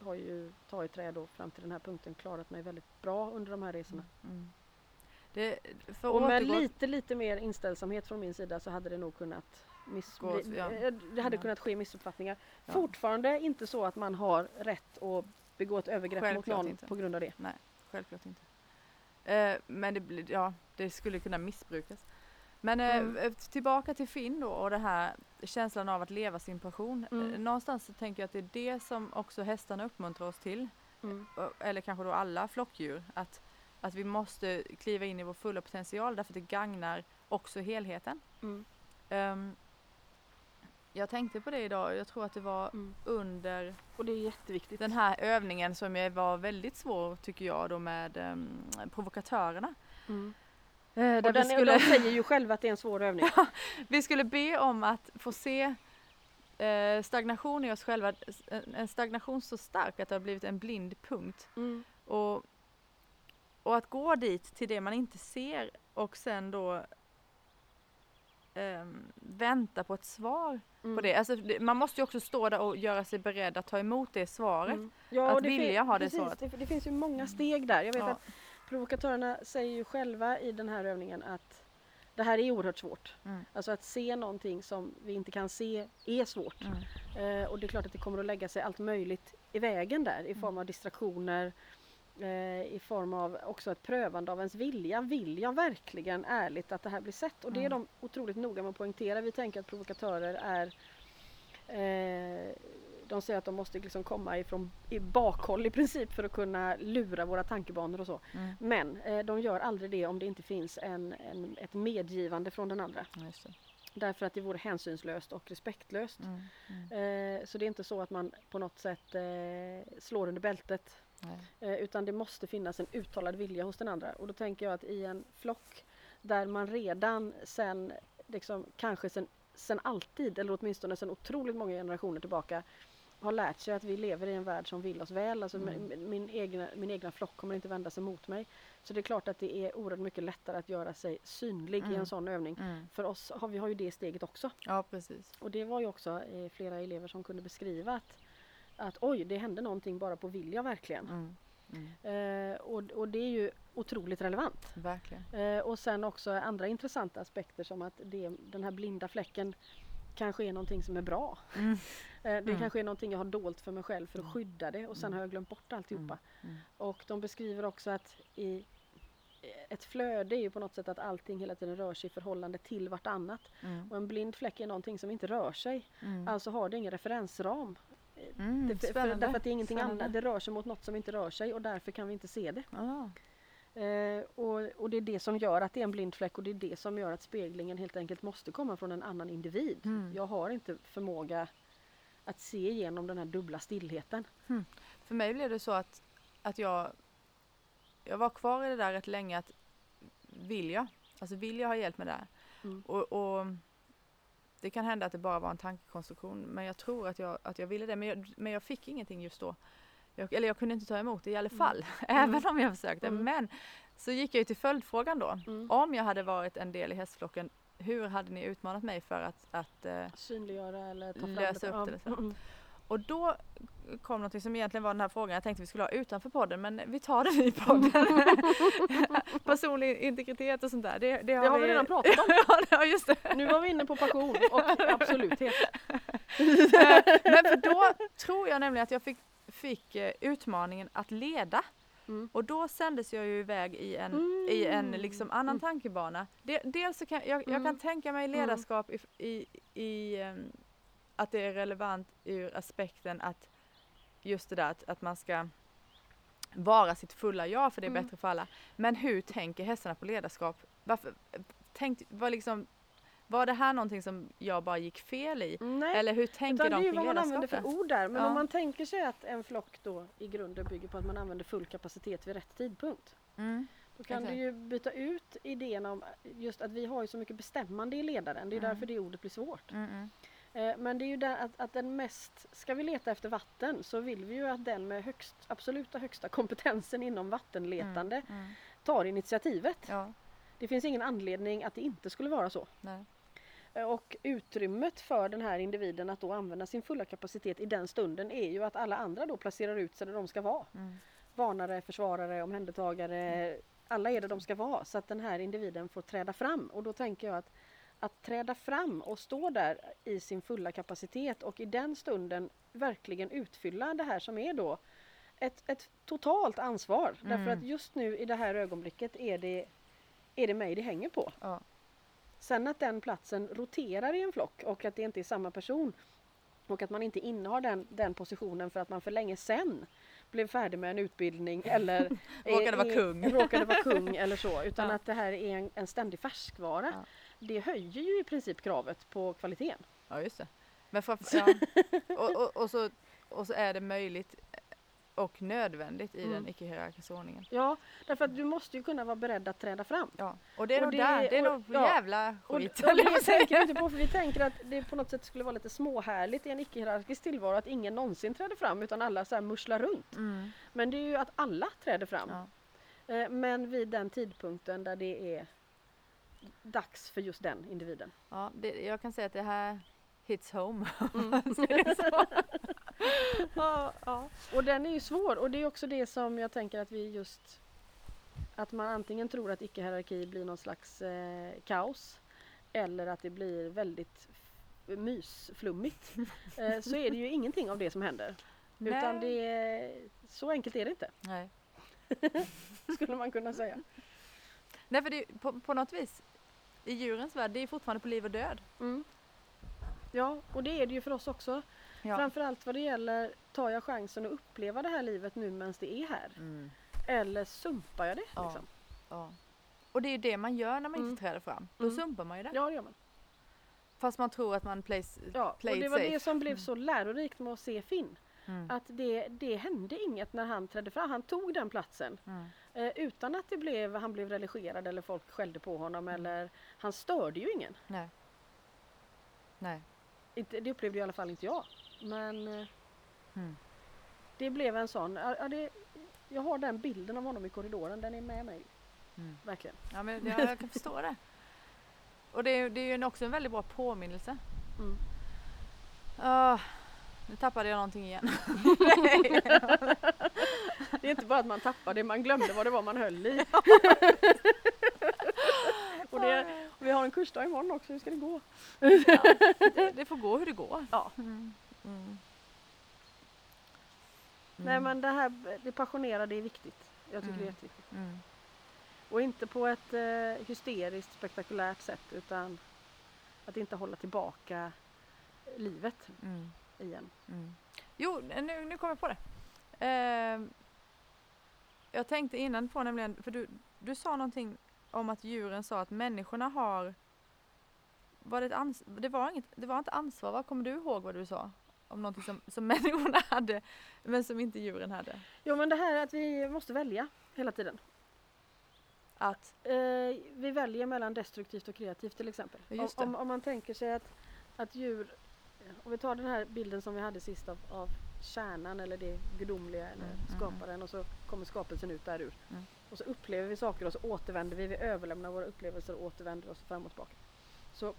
har, ju tagit träd då fram till den här punkten klarat mig väldigt bra under de här resorna. Mm. Det, för Och med återgå- lite lite mer inställsamhet från min sida så hade det nog kunnat miss, Gå ja. eh, det hade Ja. kunnat ske missuppfattningar. Ja. Fortfarande inte så att man har rätt att begå ett övergrepp mot Självklart någon inte. på grund av det. Självklart inte. Eh, men det, ja, det skulle kunna missbrukas. Men eh, Mm. eh, tillbaka till Finn då och det här känslan av att leva sin passion. Mm. Eh, någonstans så tänker jag att det är det som också hästarna uppmuntrar oss till. Mm. Eller kanske då alla flockdjur. Att, att vi måste kliva in i vår fulla potential därför att det gagnar också helheten. Mm. Ehm, jag tänkte på det idag, jag tror att det var Mm. under Och det är jätteviktigt. den här övningen som jag var väldigt svår tycker jag då med um, provokatörerna. Mm. Eh, och den, skulle... De säger ju själva att det är en svår övning. (laughs) vi skulle be om att få se eh, stagnation i oss själva, en stagnation så stark att det har blivit en blind punkt. Mm. Och, och att gå dit till det man inte ser och sen då eh, vänta på ett svar mm. på det. Alltså, man måste ju också stå där och göra sig beredd att ta emot det svaret. Mm. Ja, att vilja ha det precis, svaret. Det, det, finns ju många steg där. Jag vet ja. att provokatörerna säger ju själva i den här övningen att det här är oerhört svårt. Mm. Alltså att se någonting som vi inte kan se är svårt. Mm. Eh, och det är klart att det kommer att lägga sig allt möjligt i vägen där i mm. form av distraktioner, eh, i form av också ett prövande av ens vilja. Vill jag verkligen ärligt att det här blir sett? Och det är mm. de otroligt noga med att poängtera. Vi tänker att provokatörer är eh, de säger att de måste liksom komma ifrån i bakhåll i princip för att kunna lura våra tankebanor och så. Mm. Men eh, de gör aldrig det om det inte finns en, en ett medgivande från den andra. Därför att det vore hänsynslöst och respektlöst. Mm. Mm. Eh, så det är inte så att man på något sätt eh, slår under bältet. Eh, utan det måste finnas en uttalad vilja hos den andra. Och då tänker jag att i en flock där man redan sen, liksom, kanske sen, sen alltid, eller åtminstone sen otroligt många generationer tillbaka, har lärt sig att vi lever i en värld som vill oss väl. Alltså mm. min, min, egna, min egna flock kommer inte vända sig mot mig. Så det är klart att det är oerhört mycket lättare att göra sig synlig mm. i en mm. sån övning. Mm. För oss har vi har ju det steget också. Ja precis. Och det var ju också eh, flera elever som kunde beskriva att, att oj, det hände någonting bara på vilja verkligen. Mm. Mm. Eh, och, och, det är ju otroligt relevant. Verkligen. Eh, och sen också andra intressanta aspekter som att det, den här blinda fläcken kanske är någonting som är bra. (laughs) Eh, det mm. kanske är någonting jag har dolt för mig själv för att mm. skydda det och sen har jag glömt bort alltihopa. Mm. mm. Och de beskriver också att i ett flöde är ju på något sätt att allting hela tiden rör sig i förhållande till vartannat. Mm. Och en blind fläck är någonting som inte rör sig. Mm. Alltså har det ingen referensram. Mm, det, för, därför att det är ingenting annat. Det rör sig mot något som inte rör sig och därför kan vi inte se det. Ah. Eh, och, och, det är det som gör att det är en blind fläck och det är det som gör att speglingen helt enkelt måste komma från en annan individ. Mm. Jag har inte förmåga att se igenom den här dubbla stillheten. Mm. För mig blev det så att, att jag, jag var kvar i det där rätt länge att vill jag? Alltså vill jag ha hjälp med det här? Mm. Och, och, det kan hända att det bara var en tankekonstruktion men jag tror att jag, att jag ville det men jag, men jag fick ingenting just då. Jag, eller jag kunde inte ta emot det i alla mm. fall, (laughs) mm. även om jag försökte. Mm. Men så gick jag till följdfrågan då. Mm. Om jag hade varit en del i hästflocken, hur hade ni utmanat mig för att, att uh, synliggöra eller ta fram lösa upp det? Mm. Och då kom något som egentligen var den här frågan jag tänkte vi skulle ha utanför podden men vi tar den i podden. (laughs) Personlig integritet och sånt där. Det, det har, det har vi... vi redan pratat om. (laughs) ja, just det. Nu var vi inne på passion och (laughs) absoluthet. men för då tror jag nämligen att jag fick fick eh, utmaningen att leda. Mm. Och då sändes jag ju iväg i en, mm. i en liksom annan mm. tankebana. De, dels så kan jag, jag kan mm. tänka mig mm. ledarskap i, i, i um, att det är relevant ur aspekten att just det där att, att man ska vara sitt fulla jag för det är mm. bättre för alla. Men hur tänker hästarna på ledarskap? Varför, tänkt, var liksom var det här någonting som jag bara gick fel i? Nej, Eller hur tänker de kring ledarskapet? Det är vad man använder för ord där. Men ja. om man tänker sig att en flock då i grunden bygger på att man använder full kapacitet vid rätt tidpunkt. Mm. Då kan okay. du ju byta ut idén om just att vi har ju så mycket bestämmande i ledaren. Det är mm. därför det ordet blir svårt. Mm, mm. Eh, men det är ju där att, att den mest, ska vi leta efter vatten så vill vi ju att den med högst, absoluta högsta kompetensen inom vattenletande mm, mm. tar initiativet. Ja. Det finns ingen anledning att det inte skulle vara så. Nej. Eh, och utrymmet för den här individen att då använda sin fulla kapacitet i den stunden är ju att alla andra då placerar ut sig där de ska vara. Mm. Varnare, försvarare, omhändertagare, mm. alla är det de ska vara så att den här individen får träda fram och då tänker jag att att träda fram och stå där i sin fulla kapacitet och i den stunden verkligen utfylla det här som är då ett, ett totalt ansvar. Mm. Därför att just nu i det här ögonblicket är det, är det mig det hänger på. Ja. Sen att den platsen roterar i en flock och att det inte är samma person och att man inte innehar den, den positionen för att man för länge sen blev färdig med en utbildning (laughs) eller råkade vara kung. (laughs) råkade vara kung (laughs) eller så utan ja. att det här är en, en ständig färskvara. Ja. Det höjer ju i princip kravet på kvaliteten. Ja just det. Men för, ja. och, och, och, så, och så är det möjligt och nödvändigt i Mm. den icke-hierarkiska ordningen. Ja, därför att du måste ju kunna vara beredd att träda fram. Ja. Och det är Och nog där, det är och- nog ja. jävla Och, och skit. det tänker inte på för vi tänker att det på något sätt skulle vara lite småhärligt i en icke-hierarkisk tillvaro att ingen någonsin träder fram utan alla så här murslar runt. Mm. Men det är ju att alla träder fram. Ja. Eh, Men vid den tidpunkten där det är dags för just den individen. Ja, det, jag kan säga att det här hits home. Mm. (laughs) (laughs) Ja, ja. Och den är ju svår och det är också det som jag tänker att vi just att man antingen tror att icke-hierarki blir någon slags eh, kaos eller att det blir väldigt mysflummigt. (laughs) Eh, så är det ju ingenting av det som händer. Utan Nej. det är, så enkelt är det inte, Nej. (laughs) skulle man kunna säga. Nej, för det, är- på, på något vis, i djurens värld, det är fortfarande på liv och död. Mm. Ja, och det är det ju för oss också. Ja. Framförallt vad det gäller, tar jag chansen att uppleva det här livet nu medan det är här? Mm. Eller sumpar jag det? Ja. Liksom? Ja. Och det är ju det man gör när man Mm. inte träder fram. Då Mm. sumpar man ju det. Ja, det gör man. Fast man tror att man plays, Ja, och play det it var safe. det som blev så lärorikt med att se Finn. Mm. Att det, det hände inget när han trädde fram. Han tog den platsen. Mm. Eh, utan att det blev, han blev religerad eller folk skällde på honom. Eller, han störde ju ingen. Nej. Nej. Inte, det upplevde i alla fall inte jag. Men eh, Mm. det blev en sån. Ja, ja, det, jag har den bilden av honom i korridoren. Den är med mig. Mm. Verkligen. Ja, men jag, jag kan förstå det. Och det är, det är ju också en väldigt bra påminnelse. Mm. Ah, nu tappade jag någonting igen. (laughs) Det är inte bara att man tappade, man glömde vad det var man höll i. (laughs) och det, och vi har en kursdag imorgon också, hur ska det gå? Ja, det, det får gå hur det går. Ja. Mm. Mm. Nej men det här det passionerade är viktigt. Jag tycker det är Mm. jätteviktigt. Mm. Och inte på ett eh, hysteriskt spektakulärt sätt utan att inte hålla tillbaka livet Mm. igen. Mm. Jo, nu, nu kommer jag på det. Ehm, jag tänkte innan på nämligen, för du, du sa någonting om att djuren sa att människorna har var det, ett ans- det, var inget, det var inte ansvar, va? kommer du ihåg vad du sa? Om någonting som, som (laughs) människorna hade men som inte djuren hade? Jo men det här att vi måste välja hela tiden. Att, Eh, vi väljer mellan destruktivt och kreativt till exempel. Om, om, om man tänker sig att, att djur, om vi tar den här bilden som vi hade sist av, av kärnan eller det gudomliga eller Mm, mm, skaparen och så kommer skapelsen ut där ur. Mm. Och så upplever vi saker och så återvänder vi, vi överlämnar våra upplevelser och återvänder oss fram och tillbaka. Så,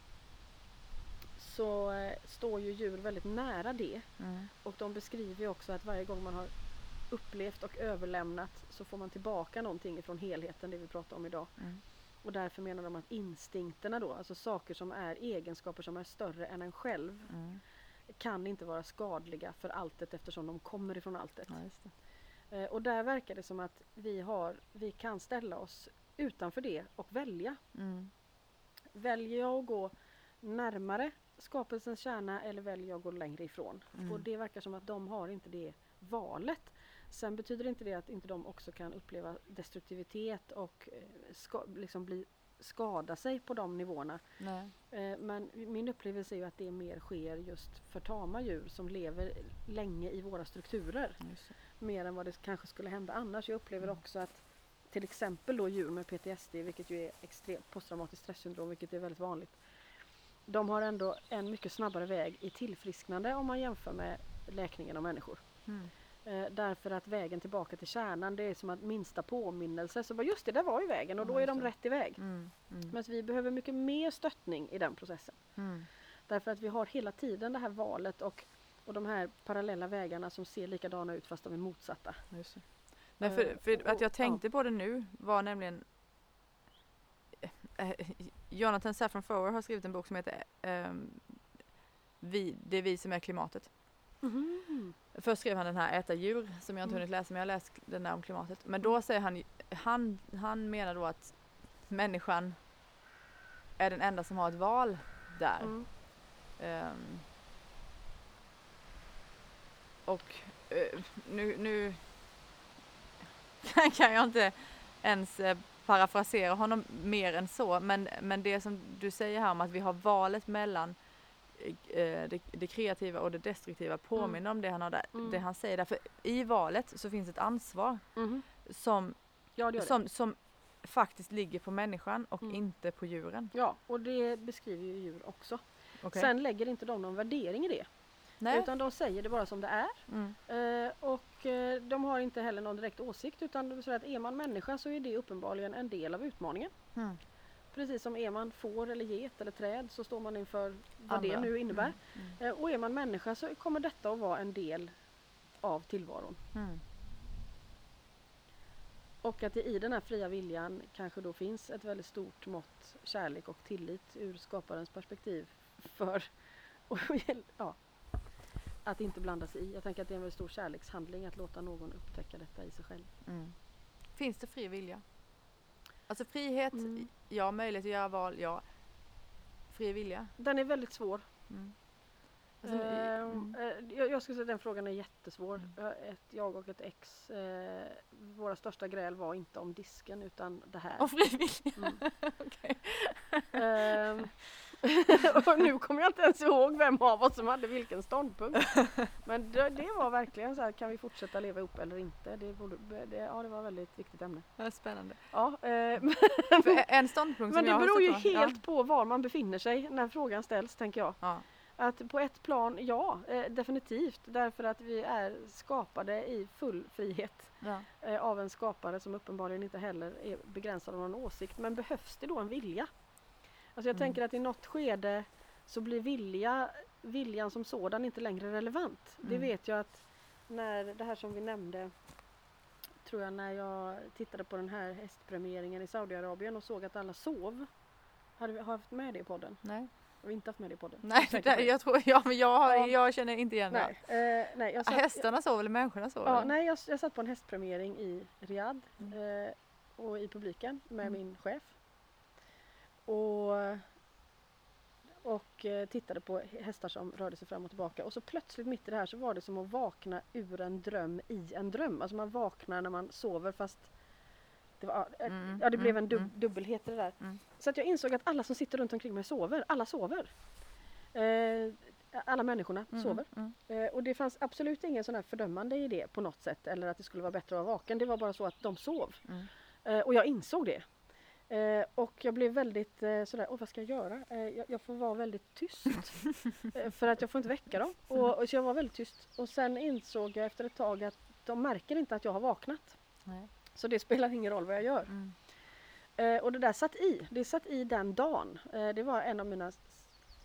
så eh, står ju djur väldigt nära det mm, och de beskriver ju också att varje gång man har upplevt och överlämnat så får man tillbaka någonting från helheten, det vi pratar om idag. mm, Och därför menar de att instinkterna då, alltså saker som är egenskaper som är större än en själv, mm. kan inte vara skadliga för alltet eftersom de kommer ifrån alltet. Ja. Eh, och där verkar det som att vi, har, vi kan ställa oss utanför det och välja. Mm, Väljer jag att gå närmare skapelsens kärna eller väljer jag att gå längre ifrån? Mm. Och det verkar som att de har inte det valet. Sen betyder inte det att inte de också kan uppleva destruktivitet och eh, ska, liksom bli, skada sig på de nivåerna. nej. Eh, Men min upplevelse är ju att det mer sker just för tama djur som lever länge i våra strukturer. Mer än vad det kanske skulle hända annars. Jag upplever Mm. också att till exempel då djur med PTSD, vilket ju är extremt posttraumatiskt stressyndrom, vilket är väldigt vanligt. De har ändå en mycket snabbare väg i tillfrisknande om man jämför med läkningen av människor. Mm. Eh, därför att vägen tillbaka till kärnan det är som att minsta påminnelse så bara just det, där var ju vägen och då är de rätt i väg. Mm. Mm. Men vi behöver mycket mer stöttning i den processen. Mm. Därför att vi har hela tiden det här valet och, och de här parallella vägarna som ser likadana ut fast de är motsatta. Nej, Eh, för, för att jag tänkte på det nu var nämligen eh, Jonathan Safran Foer har skrivit en bok som heter ehm, vi, Det är vi som är klimatet. Mhm. Först skrev han den här Äta djur som jag inte Mm. hunnit läsa men jag har läst den där om klimatet. Men då säger han, han, han menar då att människan är den enda som har ett val där. Mm. Ehm, och eh, nu, nu (laughs) kan jag inte ens eh, parafrasera honom mer än så. Men, men det som du säger här om att vi har valet mellan eh, det, det kreativa och det destruktiva påminner om det han, har där, Mm. det han säger där. För i valet så finns ett ansvar Mhm. som, Ja, det det. som, som faktiskt ligger på människan och Mm. inte på djuren. Ja, och det beskriver ju djur också. Okej? Sen lägger inte de någon värdering i det. Nej? Utan de säger det bara som det är. Mm. Eh, och eh, de har inte heller någon direkt åsikt utan så att är man människa så är det uppenbarligen en del av utmaningen. Mm. Precis som är man får eller get eller träd så står man inför vad det Andra. nu innebär. Mm. Eh, och är man människa så kommer detta att vara en del av tillvaron. Mm. Och att det i den här fria viljan kanske då finns ett väldigt stort mått kärlek och tillit ur skaparens perspektiv för (laughs) och, ja, att inte blanda sig i. Jag tänker att det är en väldigt stor kärlekshandling att låta någon upptäcka detta i sig själv. Mm. Finns det fri vilja? Alltså frihet, Mm. ja. Möjlighet att göra val, ja. Fri vilja? Den är väldigt svår. Mm. Alltså, Ehm, mm. eh, jag, jag skulle säga att den frågan är jättesvår. Mm. Jag, ett, jag och ett ex, eh, våra största gräl var inte om disken utan det här. Och fri vilja? Mm. (laughs) Okej. Ehm, (laughs) och nu kommer jag inte ens ihåg vem av oss som hade vilken ståndpunkt. (laughs) Men det, det var verkligen så här, kan vi fortsätta leva ihop eller inte? Det, borde, det, ja, det var ett väldigt viktigt ämne. Ja, Spännande. Ja, eh, (laughs) För en ståndpunkt men det beror ju helt på var man befinner sig när frågan ställs, tänker jag. Ja. Att på ett plan, ja, eh, definitivt. Därför att vi är skapade i full frihet Ja. eh, av en skapare som uppenbarligen inte heller är begränsad av någon åsikt. Men behövs det då en vilja? Alltså jag Mm. tänker att i något skede så blir vilja, viljan som sådan inte längre relevant. Det Mm. vet jag att när det här som vi nämnde tror jag när jag tittade på den här hästpremieringen i Saudiarabien och såg att alla sov. Har jag haft med det i podden? Nej, Har vi inte haft med det i podden? nej det, det? jag tror, ja, men jag, Ja. jag känner inte igen Nej, det. eh, nej, jag, satt, Hästarna sover eller människorna sover? ja, nej jag, jag satt på en hästpremiering i Riyadh Mm. eh, och i publiken med Mm. min chef. Och, och eh, tittade på hästar som rörde sig fram och tillbaka och så plötsligt mitt i det här så var det som att vakna ur en dröm i en dröm. Alltså man vaknar när man sover fast det, var, Mm, ja, det blev mm, en dub, mm. dubbelhet i det där. Mm. Så att jag insåg att alla som sitter runt omkring mig sover. Alla sover. Eh, alla människorna Mm, sover. mm. Eh, och det fanns absolut ingen sån här fördömande i det på något sätt eller att det skulle vara bättre att vara vaken. Det var bara så att de sov. Mm. Eh, och jag insåg det. Eh, och jag blev väldigt eh, sådär, Åh, vad ska jag göra? Eh, jag, jag får vara väldigt tyst. (laughs) eh, för att jag får inte väcka dem. Och, och så jag var väldigt tyst. Och sen insåg jag efter ett tag att de märker inte att jag har vaknat. Nej. Så det spelar ingen roll vad jag gör. Mm. Eh, och det där satt i. Det satt i den dagen. Eh, det var en av mina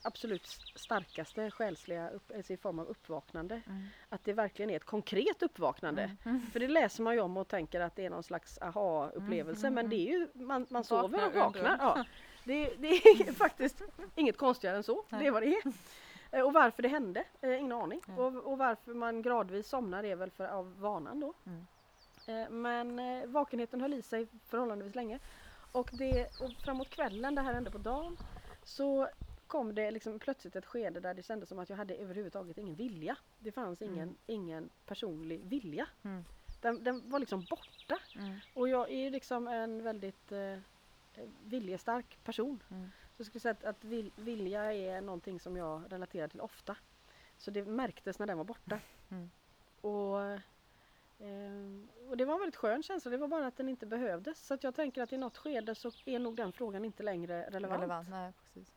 absolut starkaste själsliga upp, alltså i form av uppvaknande. Mm. Att det verkligen är ett konkret uppvaknande. Mm. För det läser man ju om och tänker att det är någon slags aha-upplevelse Mm, mm, men det är ju, man, man sover och Vaknar. Ja. (laughs) Det, det är (laughs) faktiskt inget konstigare än så. Nej. Det är vad det är. Eh, Och varför det hände, eh, ingen aning. Nej. Och, och varför man gradvis somnar är väl för av vanan då. Mm. Eh, Men vakenheten höll i sig förhållandevis länge. Och, det, och framåt kvällen, det här hände på dagen, så kom det liksom plötsligt ett skede där det kändes som att jag hade överhuvudtaget ingen vilja. Det fanns ingen, Mm. ingen personlig vilja. Mm. Den, den var liksom borta. Mm. Och jag är liksom en väldigt eh, viljestark person. Mm. Så jag skulle säga att, att vil, vilja är någonting som jag relaterar till ofta. Så det märktes när den var borta. Mm. Och, ehm, och det var en väldigt skön känsla, det var bara att den inte behövdes. Så jag tänker att i något skede så är nog den frågan inte längre relevant. Relevant, nej precis.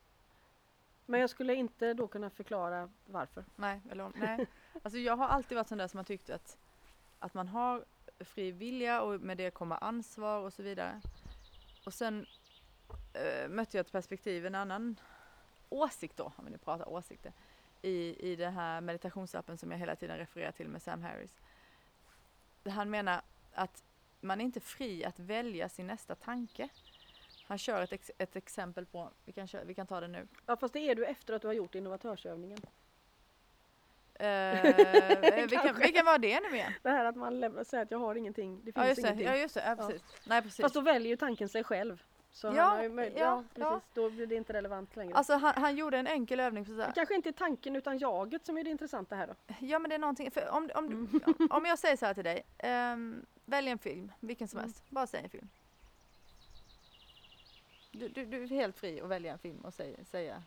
Men jag skulle inte då kunna förklara varför. Nej, eller, nej. (laughs) Alltså jag har alltid varit sån där som har tyckt att, att man har fri vilja och med det kommer ansvar och så vidare. Och sen eh, mötte jag ett perspektiv, en annan åsikt då, om vi nu pratar åsikter, i, i den här meditationsappen som jag hela tiden refererar till med Sam Harris. Han menar att man är inte fri att välja sin nästa tanke. Han kör ett, ex, ett exempel på, vi kan, köra, vi kan ta det nu. Ja fast det är du efter att du har gjort innovatörsövningen. Eh, (laughs) vilken, vilken var det nu igen? Det här att man lämnar, säger att jag har ingenting, det finns Ja just det, ingenting. ja, just det. Ja, Ja. precis. Nej precis. Fast då väljer ju tanken sig själv. Så Ja, han har ju ja, ja, ja. precis. Då blir det inte relevant längre. Alltså han, han gjorde en enkel övning. För så det här, kanske inte är tanken utan jaget som är det intressanta här då. ja men det är någonting, för om, om, Mm. om jag säger så här till dig. ehm, välj en film, vilken som Mm. helst. Bara säg en film. Du, du, du är helt fri att välja en film och säga, säga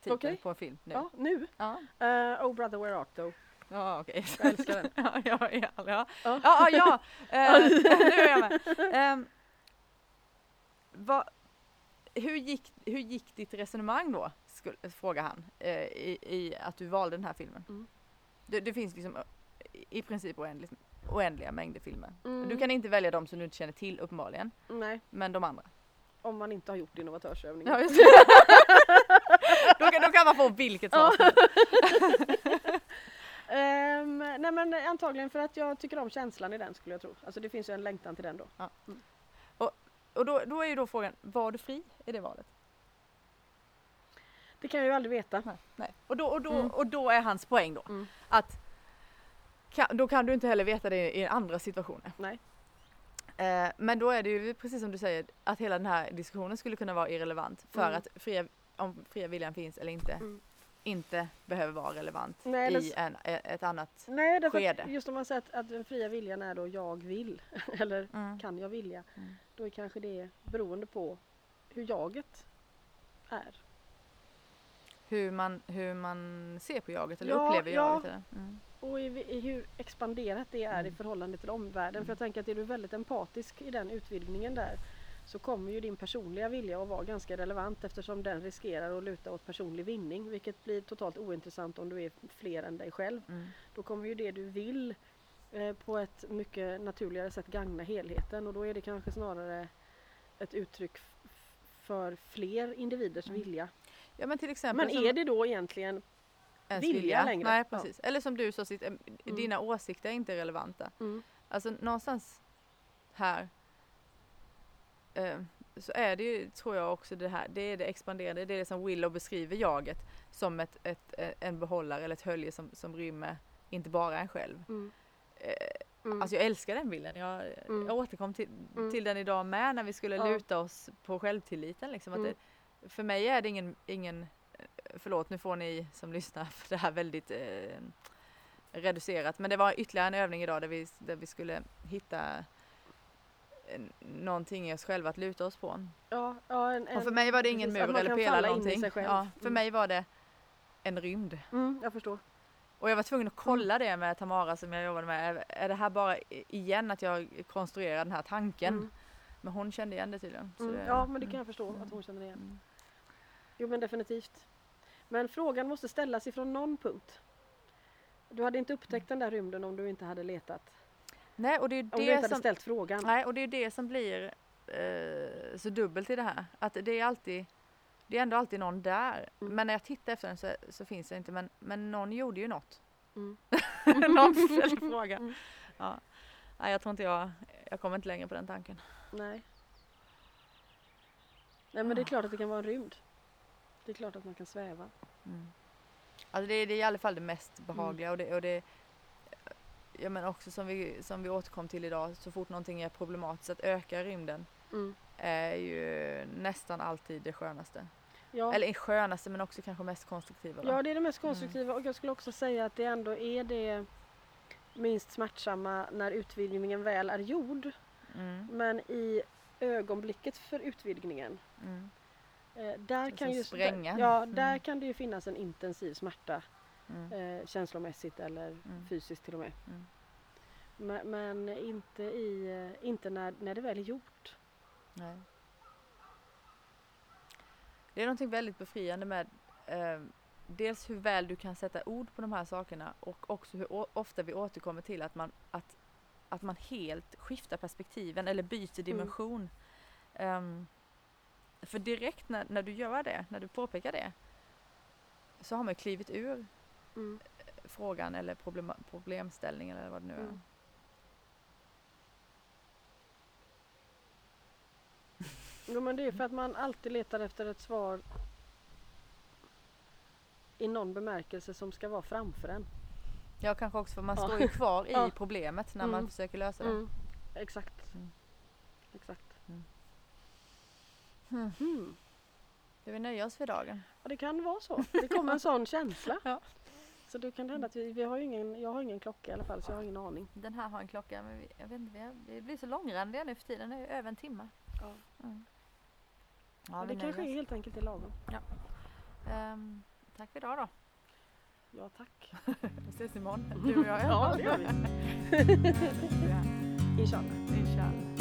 titel Okej. på en film nu. Ja, nu. Ja. Uh, oh brother where art thou? Ja, okej. Jag älskar den. (laughs) ja, ja, ja, ja. Ja. ja, ja. Eh, (laughs) (laughs) nu är jag med. Ehm, vad- hur, gick, hur gick ditt resonemang då, skulle, frågar han, eh, i, i att du valde den här filmen? Mm. Det, det finns liksom i princip oändligt, oändliga mängder filmer. Mm. Du kan inte välja de som du inte känner till uppenbarligen, Nej, men de andra. Om man inte har gjort innovatörsövningen. Ja, just (laughs) det. då, kan, då kan man få vilket svar som helst. (laughs) Ehm, nej men antagligen för att jag tycker om känslan i den skulle jag tro. Alltså det finns ju en längtan till den då. Och då, då är ju då frågan, var du fri i det valet? Det kan jag ju aldrig veta. Nej. Nej. Och, då, och, då, Mm. och då är hans poäng då Mm. att kan, då kan du inte heller veta det i andra situationer. Nej. Eh, men då är det ju precis som du säger att hela den här diskussionen skulle kunna vara irrelevant för Mm. att fria, om fria viljan finns eller inte Mm. inte behöver vara relevant Nej, i en, e- ett annat. Nej, därför skede. att just om man säger att, att den fria viljan är då jag vill (laughs) eller Mm. kan jag vilja. Mm. Då är kanske det beroende på hur jaget är. Hur, man, hur man ser på jaget eller Ja, upplever ja. jaget. Eller? Mm. Och i, i hur expanderat det är i Mm. förhållande till omvärlden. För jag tänker att är du väldigt empatisk i den utvidgningen där så kommer ju din personliga vilja att vara ganska relevant eftersom den riskerar att luta åt personlig vinning vilket blir totalt ointressant om du är fler än dig själv. Mm. Då kommer ju det du vill eh, på ett mycket naturligare sätt gagna helheten och då är det kanske snarare ett uttryck för fler individers Mm. vilja. Ja men till exempel Men är det då egentligen ens vilja längre? Nej Ja. precis. Eller som du sa, eh, dina åsikter är inte relevanta. mm, Alltså någonstans här eh, så är det ju, tror jag också det här, det är det expanderande, det är det som Willow beskriver jaget som ett, ett, eh, en behållare eller ett hölje som, som rymmer inte bara en själv. mm, Eh, mm, Alltså jag älskar den bilden, jag, Mm. jag återkom till, Mm. till den idag med när vi skulle Ja. luta oss på självtilliten. Liksom, att Mm. det, för mig är det ingen, ingen, förlåt nu får ni som lyssnar (laughs) för det här väldigt eh, reducerat, men det var ytterligare en övning idag där vi, där vi skulle hitta någonting i oss själva att luta oss på. ja, ja, en, Och för mig var det ingen precis, mur eller pelare någonting. Ja, för Mm. mig var det en rymd. Mm, jag förstår. Och jag var tvungen att kolla det med Tamara som jag jobbade med. Är- det här bara igen att jag konstruerar den här tanken? Mm, Men hon kände igen det tydligen. mm, det- ja, men det kan mm, jag förstå Mm. att hon känner igen. mm. Jo, men definitivt. Men frågan måste ställas ifrån någon punkt. Du hade inte upptäckt den där rymden om du inte hade letat. Nej, och det är ju Om du inte det hade som, ställt frågan. nej, och det, är det som blir eh, så dubbelt i det här. Att det är alltid det är ändå alltid någon där. Mm. Men när jag tittar efter den så, så finns det inte. Men, men någon gjorde ju något. Mm. (laughs) någon (laughs) ställde frågan. Mm. Ja. Nej, jag tror inte jag, jag kommer inte längre på den tanken. Nej. Nej, men det är klart att det kan vara en rymd. Det är klart att man kan sväva. Mm. Alltså det, är- det är i alla fall det mest behagliga och det, och det ja men också som vi, som vi återkom till idag, så fort någonting är problematiskt att öka rymden Mm. är ju nästan alltid det skönaste. Ja. Eller skönaste men också kanske mest konstruktiva. Då. ja, det är det mest konstruktiva och jag skulle också säga att det ändå är det minst smärtsamma när utvidgningen väl är gjord. Mm, Men i ögonblicket för utvidgningen mm, där Så kan som ju spränga. Där, ja, Mm. där kan det ju finnas en intensiv smärta mm, eh, känslomässigt eller Mm. fysiskt till och med. mm. Men, men inte, i, eh, inte när, när det väl är gjort. Nej. Det är någonting väldigt befriande med eh, dels hur väl du kan sätta ord på de här sakerna och också hur ofta vi återkommer till att man, att, att man helt skiftar perspektiven eller byter dimension. Ehm, för direkt när, när du gör det, när du påpekar det, så har man ju klivit ur Mm. frågan eller problem, problemställningen eller vad det nu är. Mm. Jo men det är för att man alltid letar efter ett svar i någon bemärkelse som ska vara framför en. Ja, kanske också för man Ja. står ju kvar i (laughs) Ja. problemet när man Mm. försöker lösa det. Mm. Exakt. Mm. Exakt. Mm. Hmm. Ska vi nöja oss för dagen? Ja, det kan vara så. Det kommer en sån känsla. (laughs) Ja. Så då kan det hända att vi, vi har ingen, jag har ingen klocka i alla fall så jag har ingen aning. Den här har en klocka men vi, jag vet inte, vi, har, vi blir så långrandiga nu för tiden. Det är över en timme. Ja. Mm. Ja, Men det kanske är helt enkelt är lagom. Ehm, tack för idag då. Ja, tack. (laughs) Vi ses imorgon, du och jag. Ja, det gör vi. (laughs) Ja, Inshallah. Inshallah.